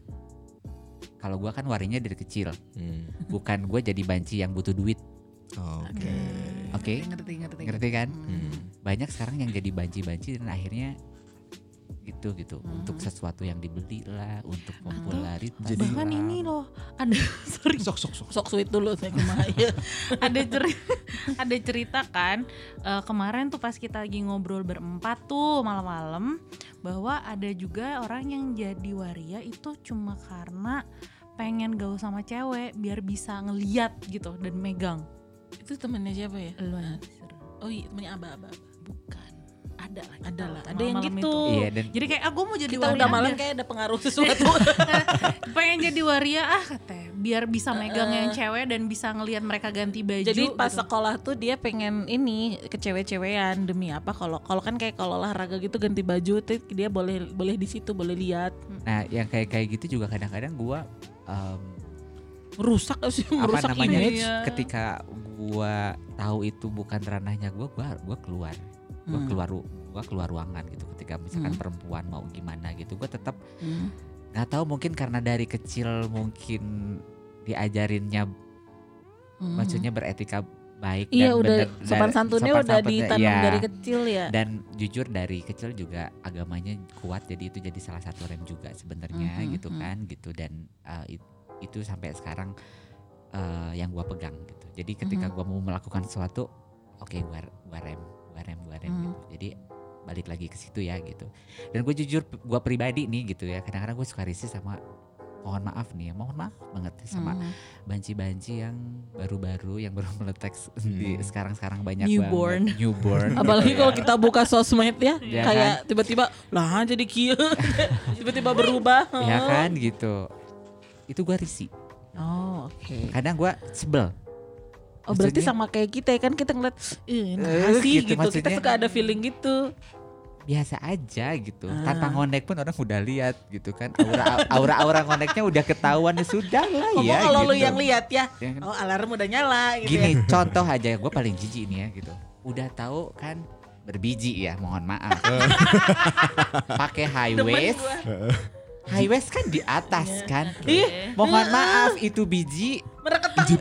Kalau gua kan warinya dari kecil, Hmm. bukan gue jadi banci yang butuh duit. Oke. Oke. ngerti ngerti Ngerti kan? Hmm. Banyak sekarang yang jadi banci-banci dan akhirnya gitu gitu. Hmm. untuk sesuatu yang dibeli lah untuk popularitas. Jadi- bahkan lah. ini loh ada sorry. Sok sok sok. sok sweet dulu saya ya ada cerita ada cerita kan eh, kemarin tuh pas kita lagi ngobrol berempat tuh malam-malam bahwa ada juga orang yang jadi waria itu cuma karena pengen gaul sama cewek biar bisa ngeliat gitu dan megang. Itu temennya siapa ya? Lu oh iya temennya abah abah. Bukan ada lah ada lah ada yang itu. gitu Iya dan jadi kayak aku mau jadi kita waria udah malam kayak ada pengaruh sesuatu pengen jadi waria ah katanya biar bisa megang yang cewek dan bisa ngelihat mereka ganti baju Jadi pas gitu. sekolah tuh dia pengen ini ke cewek-cewekan demi apa? Kalau kalau kan kayak kalau olahraga gitu ganti baju tuh dia boleh boleh di situ boleh lihat. nah yang kayak kayak gitu juga kadang-kadang gua em, Merusak sih apa merusak namanya image. Iya. ketika gua tahu itu bukan ranahnya gua gua gua keluar gua Hmm. keluar gua keluar ruangan gitu ketika misalkan Hmm. perempuan mau gimana gitu gua tetap Hmm. nggak tahu mungkin karena dari kecil mungkin diajarinnya Hmm. maksudnya beretika baik Iya dan udah bener- sopan santunnya sopan udah ditanam iya. dari kecil ya. dan jujur dari kecil juga agamanya kuat jadi itu jadi salah satu rem juga sebenarnya Mhm, gitu mhm. kan gitu dan uh, it- itu sampai sekarang uh, yang gua pegang gitu jadi ketika Mhm. gua mau melakukan sesuatu oke gua gua rem gua rem gua rem Mhm. gitu jadi balik lagi ke situ ya gitu dan gue jujur gua pribadi nih gitu ya kadang-kadang gue suka risih sama mohon maaf nih ya mohon maaf banget sama Hmm. banci-banci yang baru-baru yang baru meletek di Hmm. sekarang-sekarang banyak Newborn. banget newborn Apalagi gitu kalau ya. kita buka sosmed ya, kayak tiba-tiba lah jadi kia, tiba-tiba berubah. ya kan gitu itu gua risih Oh oke. kadang gua sebel Oh berarti sama kayak kita ya kan kita ngeliat, eh nah Eh, sih gitu, gitu. Kita suka ada feeling gitu. Biasa aja gitu. Ah. tanpa ngondek pun orang udah lihat gitu kan. Aura aura aura ngondeknya udah ketahuan ya sudah lah Ngomong ya kalau lu gitu. yang lihat ya, Ya kan? oh alarm udah nyala gitu gini ya. contoh aja gue paling jijik nih ya gitu. Udah tahu kan berbiji ya mohon maaf. Pakai high waist. High waist kan di atas kan? Ih, mohon maaf itu biji mereketang.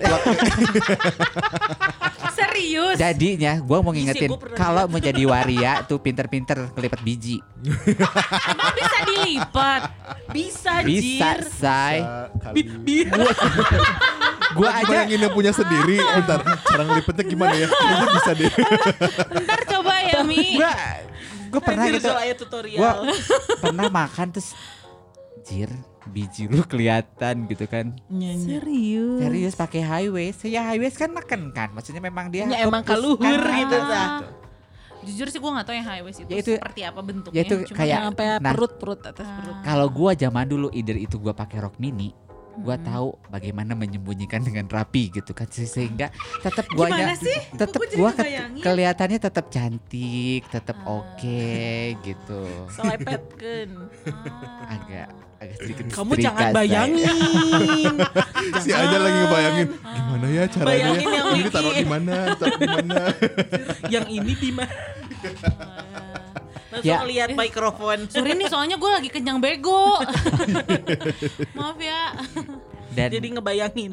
serius jadinya gue mau ngingetin kalau mau jadi waria tuh pinter-pinter kelipat biji emang bisa dilipat Bisa, bisa jir. say Kali. gue aja Bayangin yang punya sendiri. Bentar, cara ngelipetnya gimana ya? Kayaknya bisa deh. ntar coba ya Mi gue pernah gitu tutorial. pernah makan terus jir biji lu kelihatan gitu kan Nyanyi. serius serius pakai high waist ya high waist kan makan kan maksudnya memang dia Ya, emang kaluhur kan. gitu, Ah. Zah. jujur sih gue gak tau yang high waist itu, Ya itu- seperti apa bentuknya ya itu Cuma kayak- sampai nah. perut perut atas Ah. perut. kalau gua zaman dulu either itu gua pakai rok mini Gua tahu bagaimana menyembunyikan dengan rapi gitu kan Se- sehingga tetap guanya Gimana sih? tetap Gua ke- ngebayangin. kelihatannya tetap cantik, tetap Ah. oke gitu. Selepetkeun. Agak agak sedikit Kamu jangan saya. bayangin. Si aja lagi ngebayangin gimana ya caranya. Bayangin yang Ini taruh di mana? Taruh di mana? yang ini di mana? Ya. lihat mikrofon. Sorry nih soalnya gue lagi kenyang bego. Maaf ya. Dan Jadi ngebayangin.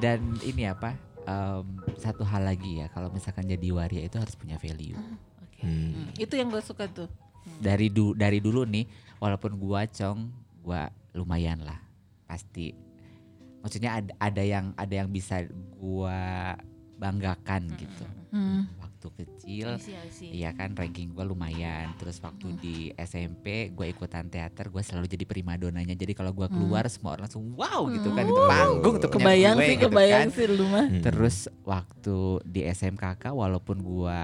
dan ini apa? em, satu hal lagi ya kalau misalkan jadi waria itu harus punya value. Oke. Hmm. Itu yang gue suka tuh. Dari du dari dulu nih walaupun gua cong gua lumayan lah pasti. Maksudnya ada ada yang ada yang bisa gua banggakan gitu. Hmm. Waktu kecil I see, I see. Iya kan ranking gue lumayan Terus waktu di SMP gue ikutan teater Gue selalu jadi primadonanya Jadi kalau gue keluar semua orang langsung wow gitu kan Itu panggung tuh Kebayang gue sih, gitu kebayang kan. sih lu mah. Hmm. Terus waktu di SMKK walaupun gue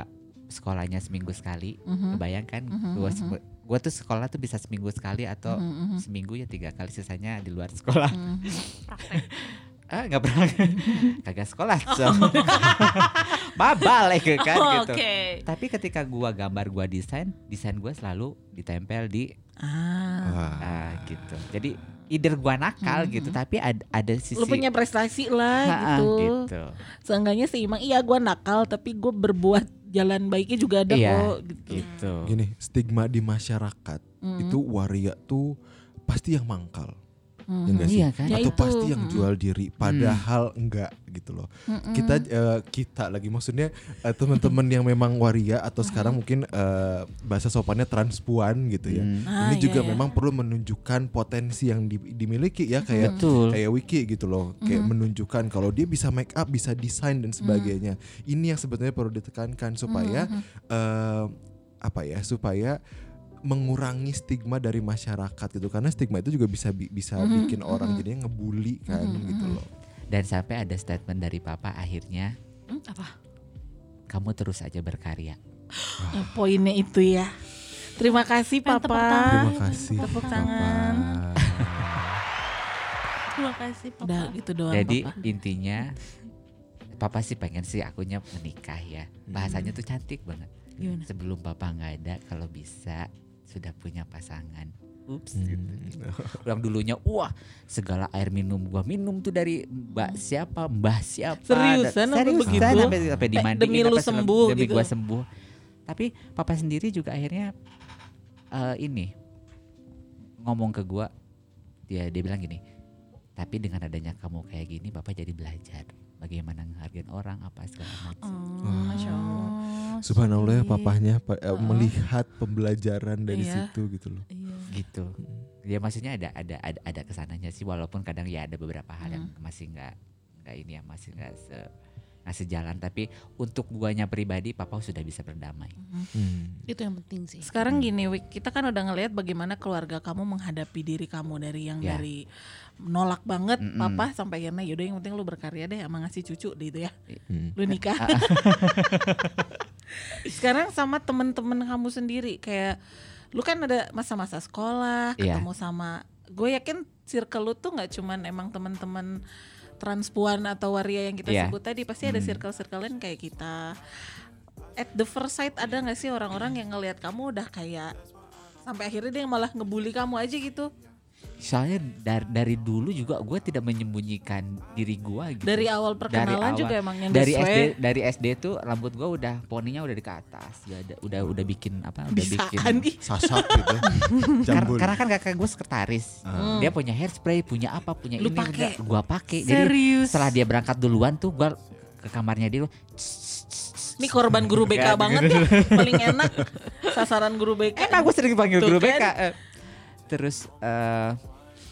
sekolahnya seminggu sekali Mhm. Kebayang kan Mhm, gue mhm. gue tuh sekolah tuh bisa seminggu sekali atau Mhm, mhm. seminggu ya tiga kali sisanya di luar sekolah Mhm. Ah nggak pernah kagak sekolah so. babal ya kan Oh, gitu Oke. tapi ketika gua gambar gua desain desain gua selalu ditempel di Ah. Ah, gitu jadi either gua nakal Hmm, gitu tapi ada ada sisi Lu punya prestasi lah gitu. gitu. Seenggaknya seimbang. Iya gue nakal tapi gue berbuat jalan baiknya juga ada Iya, kok gitu. gitu Gini, stigma di masyarakat Mm. itu waria tuh pasti yang mangkal. Mhm. Ya enggak sih? Iya kan? Ya Atau itu, pasti yang mm. jual diri padahal enggak gitu loh. Mm-mm. Kita eh, kita lagi maksudnya eh, teman-teman yang memang waria atau sekarang mungkin eh, bahasa sopannya transpuan gitu ya. Hmm. Ah, Ini iya, juga iya. memang perlu menunjukkan potensi yang di- dimiliki ya kayak betul kayak Wiki gitu loh kayak menunjukkan kalau dia bisa make up bisa desain dan sebagainya ini yang sebetulnya perlu ditekankan supaya eh, apa ya supaya mengurangi stigma dari masyarakat gitu karena stigma itu juga bisa bi- bisa Mhm, bikin orang mhm. jadinya ngebully kan Mhm, gitu mhm. loh dan sampai ada statement dari papa akhirnya Hmm, apa? kamu terus aja berkarya Ya, poinnya itu ya. Terima kasih Pengen tepuk Papa. tangan. terima kasih Tepuk Papa. tangan. Terima kasih Papa. Udah gitu doang jadi Papa. intinya papa sih pengen sih akunya menikah ya bahasanya tuh cantik banget Gimana? sebelum papa nggak ada kalau bisa sudah punya pasangan ups Hmm. gitu. yang dulunya wah segala air minum gua minum tuh dari mbak siapa mbah siapa Seriusan seriusan, begitu? sampai, sampai dimandiin demi lu sembuh demi gitu. gua sembuh tapi papa sendiri juga akhirnya eh, ini ngomong ke gua dia dia bilang gini tapi dengan adanya kamu kayak gini bapak jadi belajar bagaimana menghargai orang apa segala macam Oh, Masya. Subhanallah ya sweet. papahnya pa- Heeh. melihat pembelajaran dari Iya. situ gitu loh Iya. gitu ya maksudnya ada ada ada ada ke sananya sih walaupun kadang ya ada beberapa hal yang Hmm. masih nggak nggak ini ya masih nggak se nggak sejalan tapi untuk guanya pribadi papa sudah bisa berdamai Hmm. Itu yang penting sih. Sekarang gini, Wik, kita kan udah ngelihat bagaimana keluarga kamu menghadapi diri kamu dari yang Ya. dari nolak banget Mm-mm. papa sampai akhirnya yaudah yang penting lu berkarya deh sama ngasih cucu deh itu ya. Hmm. Lu nikah. Sekarang sama temen-temen kamu sendiri kayak lu kan ada masa-masa sekolah, Iya. ketemu sama gue yakin circle lu tuh nggak cuman emang teman-teman transpuan atau waria yang kita Iya. sebut tadi pasti ada Hmm. circle-circle lain kayak kita at the first sight ada nggak sih orang-orang yang ngelihat kamu udah kayak sampai akhirnya dia malah ngebully kamu aja gitu soalnya dari dari dulu juga gue tidak menyembunyikan diri gue gitu dari awal perkenalan awal. juga emang yang dari deswe. SD dari SD tuh rambut gue udah poninya udah di ke atas udah ada- udah udah bikin apa udah bisaan bikin ih sasak gitu Kar- karena kan kakak gue sekretaris Hmm. dia punya hairspray punya apa punya Lu ini pakai? udah gua pakai jadi Serius. setelah dia berangkat duluan tuh gua ke kamarnya dia ini korban guru BK banget ya paling enak sasaran guru BK enak gue sering panggil Tuh guru kan. BK eh. Terus eh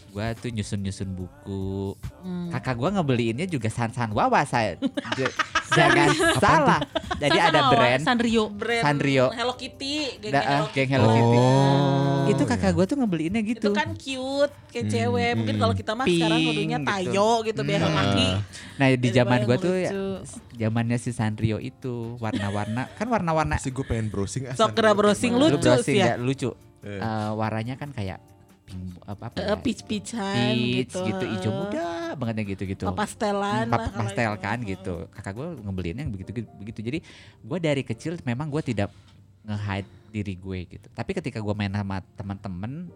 gua tuh nyusun-nyusun buku Hmm. kakak gua ngebeliinnya juga san-san wawa saya jangan salah jadi ada brand Sanrio. brand Sanrio. Hello Kitty geng Da- Hello ah, geng Kitty. Hello Kitty. Oh, itu kakak iya. gua tuh ngebeliinnya gitu itu kan cute kayak Hmm, cewek mungkin hmm. kalau kita mah sekarang Pink kudunya gitu. tayo gitu biar Hmm. laki nah di zaman gua tuh ya, zamannya si Sanrio itu warna-warna kan warna-warna Pasti gue pengen browsing ah, Sok browsing lucu sih ya, lucu Eh. Eh, warnanya kan kayak pink apa, apa Eh, ya, peach-peachan peach gitu. gitu, hijau eh, muda bangetnya gitu gitu apa pastelan Hmm, pastel kan gitu. Kakak gue ngebeliinnya yang begitu begitu. Jadi gue dari kecil memang gue tidak nge-hide diri gue gitu. Tapi ketika gue main sama teman-teman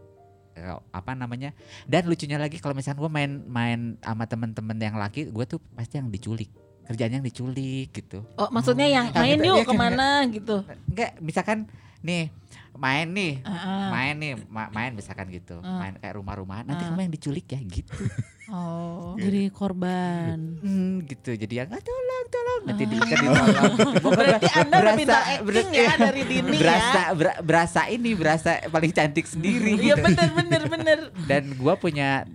eh, apa namanya? Dan lucunya lagi kalau misalnya gue main main sama teman-teman yang laki gue tuh pasti yang diculik. Kerjanya yang diculik gitu. Oh, maksudnya yang Ah, main gitu, yuk iya kan, ke mana gitu. enggak misalkan nih main nih main nih ma- main misalkan gitu Ah. main kayak rumah-rumahan nanti Ah. kamu yang diculik ya gitu Oh. Jadi korban. Hmm, gitu jadi yang ah, tolong tolong nanti di, kan ditolong gitu. Berarti ber- Anda udah minta ber- acting ya dari dini berasa, ya. ber- berasa ini berasa paling cantik sendiri Iya gitu. bener bener bener. dan gua punya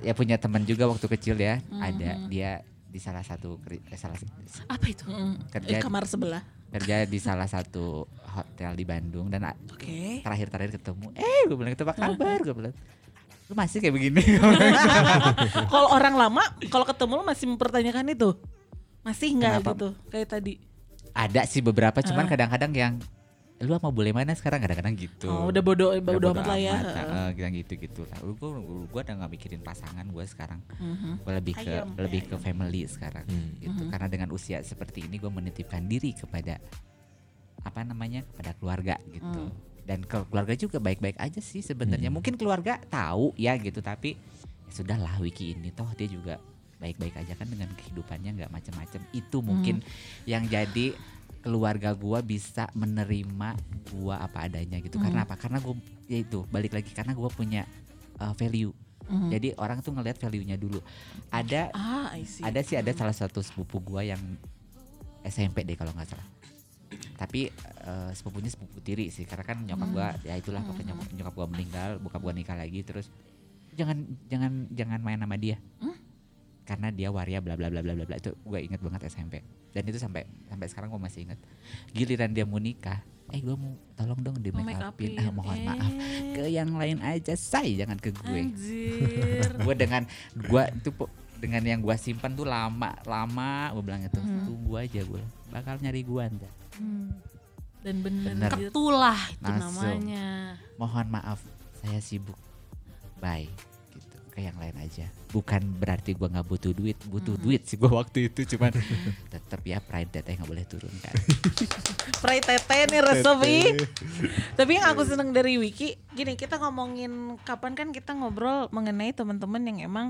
ya punya teman juga waktu kecil ya ada Mhm. dia di salah satu eh, salah Apa itu? Mm, Kerja- eh, kamar sebelah. kerja di salah satu hotel di Bandung dan a- Oke. terakhir-terakhir ketemu eh gue bilang itu apa kabar gue bilang lu masih kayak begini Kalau orang lama, kalau ketemu lu masih mempertanyakan itu, masih nggak gitu kayak tadi? ada sih beberapa cuman kadang-kadang yang lu mau boleh mana sekarang kadang-kadang gitu Oh, udah bodoh, Udah bodoh bodo amat lah ya. heeh, gitu gitu lah. Gue gue udah nggak mikirin pasangan gue sekarang. Mhm. Gue lebih ke Ayam, lebih ya, ke family sekarang. Hmm. Gitu. Karena dengan usia seperti ini gue menitipkan diri kepada apa namanya kepada keluarga gitu. Dan ke keluarga juga baik-baik aja sih sebenarnya. Hmm. Mungkin keluarga tahu ya gitu tapi ya sudahlah Wiki ini toh dia juga baik-baik aja kan dengan kehidupannya nggak macam-macam. Itu mungkin yang jadi keluarga gua bisa menerima gua apa adanya gitu. Karena apa? Karena gua ya itu balik lagi karena gua punya uh, value. Mhm. Jadi orang tuh ngelihat value-nya dulu. Ada Ah, I see. ada sih ada salah satu sepupu gua yang SMP deh kalau nggak salah. Tapi eh, sepupunya sepupu tiri sih karena kan nyokap gua ya itulah pokoknya nyokap, nyokap gua meninggal, bokap gua nikah lagi terus jangan jangan jangan main sama dia. Karena dia waria bla bla bla bla bla itu gue inget banget SMP. Dan itu sampai sampai sekarang gua masih inget. Giliran dia mau nikah, eh gua mau tolong dong di make make upin. Ah, mohon Eh. maaf ke yang lain aja say jangan ke gue gue dengan gue itu dengan yang gue simpan tuh lama lama gue bilang itu Hmm. tunggu aja gue bakal nyari gue anda Hmm. Dan bener. Bener. Anjir. Ketulah itu Langsung. namanya. mohon maaf saya sibuk bye gitu ke yang lain aja bukan berarti gue nggak butuh duit butuh Hmm. duit sih gue waktu itu cuman tetap ya pride teteh nggak boleh turun kan Pray tete nih resepi. Tapi yang aku seneng dari Wiki, gini kita ngomongin kapan kan kita ngobrol mengenai teman-teman yang emang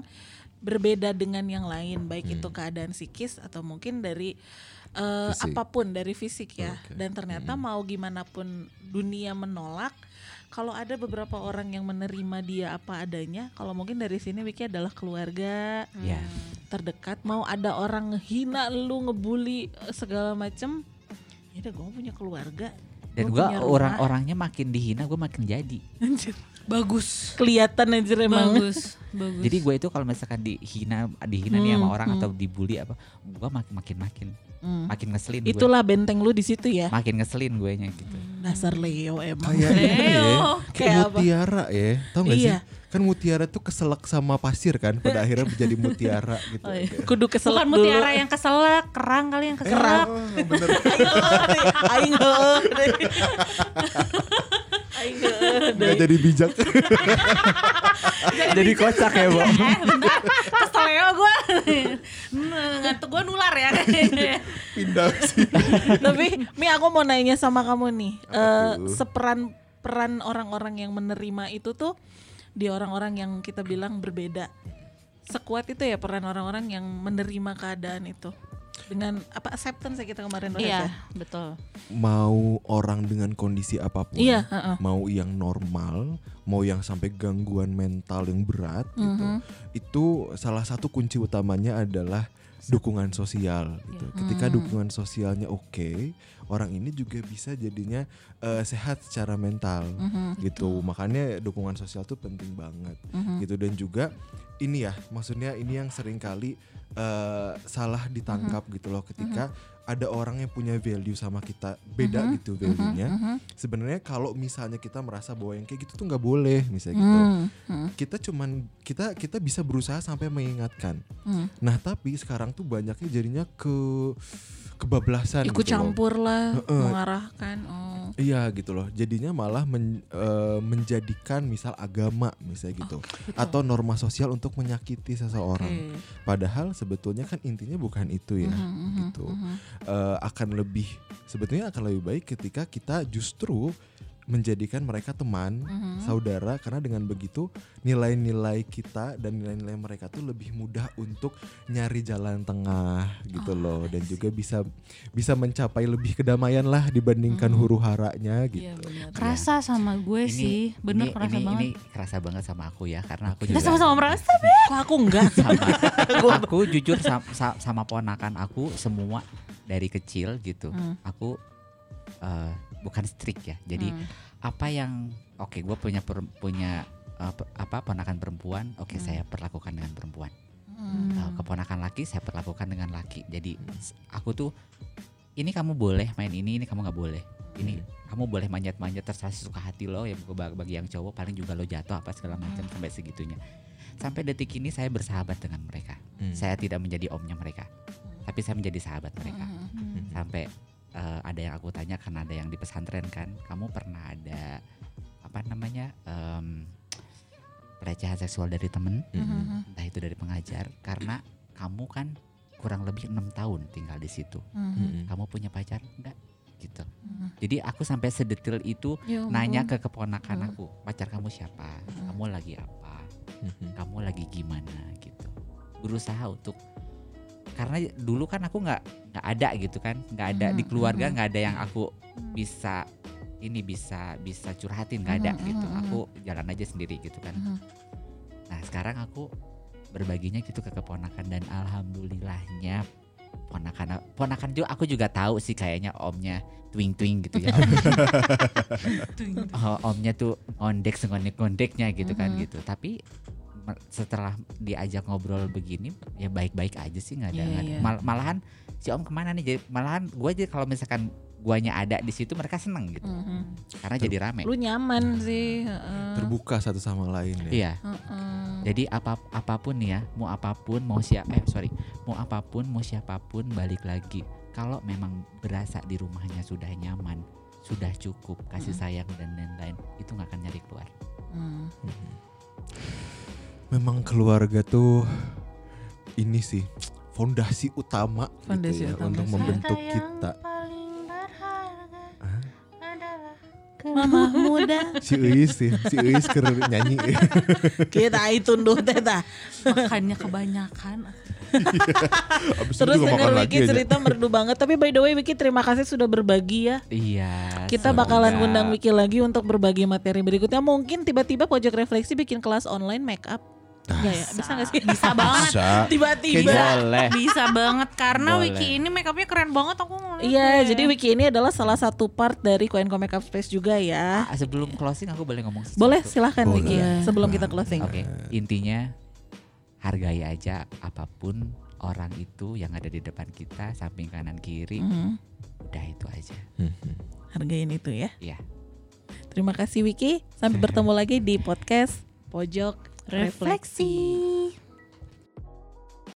berbeda dengan yang lain, baik itu keadaan psikis atau mungkin dari eh, Fisik. apa pun dari fisik ya. Oke. Dan ternyata mau gimana pun dunia menolak, kalau ada beberapa orang yang menerima dia apa adanya, kalau mungkin dari sini Wiki adalah keluarga ya terdekat, mau ada orang ngehina lu, ngebully eh, segala macem, ya udah gue punya keluarga. dan Gua gue orang-orangnya makin dihina gue makin jadi Anjir. Bagus. kelihatan anjir emang. Bagus. Bagus. jadi gue itu kalau misalkan dihina dihina nih sama Hmm, orang hmm. atau dibully apa gue makin makin makin Hmm. makin ngeselin gue Itulah benteng lu di situ ya. makin ngeselin gue nya gitu Dasar Leo emang. Kayak ini ya, Leo. kayak mutiara ya, tau gak Iya. sih? Kan mutiara tuh keselak sama pasir kan, pada akhirnya menjadi mutiara gitu. Oh, iya. Kudu keselak Bukan dulu. mutiara yang keselak, kerang kali yang keselak. Oh, bener. Aing Nggak jadi bijak. jadi kocak ya bang Eh, bentar. Kesel ya gue. Ngantuk gue nular ya. Pindah sih. Tapi Mi aku mau nanya sama kamu nih. eh seperan peran orang-orang yang menerima itu tuh di orang-orang yang kita bilang berbeda. Sekuat itu ya peran orang-orang yang menerima keadaan itu. Dengan apa acceptance ya kita kemarin bahas Iya, ya. betul. Mau orang dengan kondisi apa pun. Iya, heeh. Mau yang normal, mau yang sampai gangguan mental yang berat gitu. Mhm. Itu salah satu kunci utamanya adalah dukungan sosial gitu. Ketika Hmm. dukungan sosialnya oke, orang ini juga bisa jadinya eh, sehat secara mental Mhm. gitu. Makanya dukungan sosial tuh penting banget Mhm. gitu dan juga ini ya, maksudnya ini yang sering kali eh, salah ditangkap gitu loh ketika ada orang yang punya value sama kita beda Mhm, gitu value-nya. Mhm, Sebenarnya kalau misalnya kita merasa bahwa yang kayak gitu tuh nggak boleh misalnya gitu. mhm, mhm, Kita cuman kita kita bisa berusaha sampai mengingatkan. mhm. Nah, tapi sekarang tuh banyaknya jadinya ke kebablasan Ikut gitu loh. campur lah, mengarahkan. Oh. Iya gitu loh. Jadinya malah men- eh, menjadikan misal agama misalnya gitu atau norma sosial untuk menyakiti seseorang. Oke. Padahal sebetulnya kan intinya bukan itu ya. Mhm, mhm, gitu. mhm. Eh, akan lebih sebetulnya akan lebih baik ketika kita justru menjadikan mereka teman, Mhm. saudara karena dengan begitu nilai-nilai kita dan nilai-nilai mereka tuh lebih mudah untuk nyari jalan tengah gitu loh dan juga bisa bisa mencapai lebih kedamaian lah dibandingkan Mhm. huru haranya gitu. Iya benar. Kerasa sama gue sih, bener ini, kerasa ini, banget. Ini kerasa banget sama aku ya karena aku. Kita juga sama-sama merasa. Kok aku enggak? sama aku jujur sama, sama ponakan aku semua dari kecil gitu. Hmm. Aku eh, bukan strict ya. Jadi Hmm. apa yang oke gue punya per- punya pe- apa ponakan perempuan, oke Hmm. saya perlakukan dengan perempuan. Hmm. Eh, keponakan laki saya perlakukan dengan laki. Jadi s- aku tuh ini kamu boleh main ini, ini kamu nggak boleh. Ini kamu boleh manjat-manjat terserah suka hati lo ya bagi yang cowok paling juga lo jatuh apa segala macam sampai segitunya. Sampai detik ini saya bersahabat dengan mereka. Hmm. Saya tidak menjadi omnya mereka, tapi saya menjadi sahabat mereka. Mhm. Sampai eh, ada yang aku tanya karena ada yang di pesantren kan, kamu pernah ada apa namanya em, pelecehan seksual dari temen? Mhm. entah itu dari pengajar karena kamu kan kurang lebih enam tahun tinggal di situ Mhm. Mm-mm. kamu punya pacar enggak gitu Mhm. jadi aku sampai sedetil itu Ya nanya ke keponakan Hmm. aku pacar kamu siapa Hmm. kamu lagi apa Mhm. kamu lagi gimana gitu berusaha untuk karena dulu kan aku nggak nggak ada gitu kan. Nggak ada di Mhm, keluarga mhm. nggak ada yang aku bisa ini bisa bisa curhatin nggak ada Mhm, gitu. aku jalan aja sendiri gitu kan. Nah sekarang aku berbaginya gitu ke keponakan dan alhamdulillahnya ponakan ponakan juga aku juga tahu sih kayaknya omnya twing twing gitu ya. Oh, omnya tuh ngondek ngondek ngondeknya gitu kan gitu. Tapi setelah diajak ngobrol begini ya baik baik aja sih nggak ada, ada. iya. Mal- malahan si om ke mana nih jadi malahan gue aja kalau misalkan guanya ada di situ mereka seneng gitu Mhm. karena jadi rame Lu nyaman sih. heeh. Terbuka satu sama lain ya. iya Heeh. Jadi apa apa pun ya, mau apa pun, mau siapa eh sorry, mau apa pun, mau siapa pun balik lagi. Kalau memang berasa di rumahnya sudah nyaman, sudah cukup kasih Mm. sayang dan lain-lain, itu nggak akan nyari keluar. Hmm. Memang keluarga tuh ini sih fondasi utama Fondasi gitu ya utama untuk membentuk Harta kita. yang paling berharga Hah? adalah Mama muda Si Uis sih, si Uis ker nyanyi. kita itu tunduh teta. makannya kebanyakan. Abis itu Terus denger makan Wiki lagi aja. cerita merdu banget. Tapi by the way Wiki terima kasih sudah berbagi ya. Iya. Kita semoga- bakalan undang Wiki lagi untuk berbagi materi berikutnya. Mungkin tiba-tiba pojok refleksi bikin kelas online make up. Enggak ya? Bisa gak sih? Bisa banget. Bisa. Tiba-tiba. Boleh. Bisa banget karena Boleh. Wiki ini makeupnya keren banget aku ngeliat Iya, deh. jadi Wiki ini adalah salah satu part dari Koenko Makeup Space juga ya. Ah, sebelum closing aku boleh ngomong sesuatu? Boleh silahkan Boleh. Wiki sebelum kita closing. Oke, intinya hargai aja apa pun orang itu yang ada di depan kita, samping kanan kiri, Mhm. udah itu aja. Mhm. Hargain itu ya. Iya. Terima kasih Wiki. Sampai bertemu lagi di podcast Pojok refleksi. refleksi.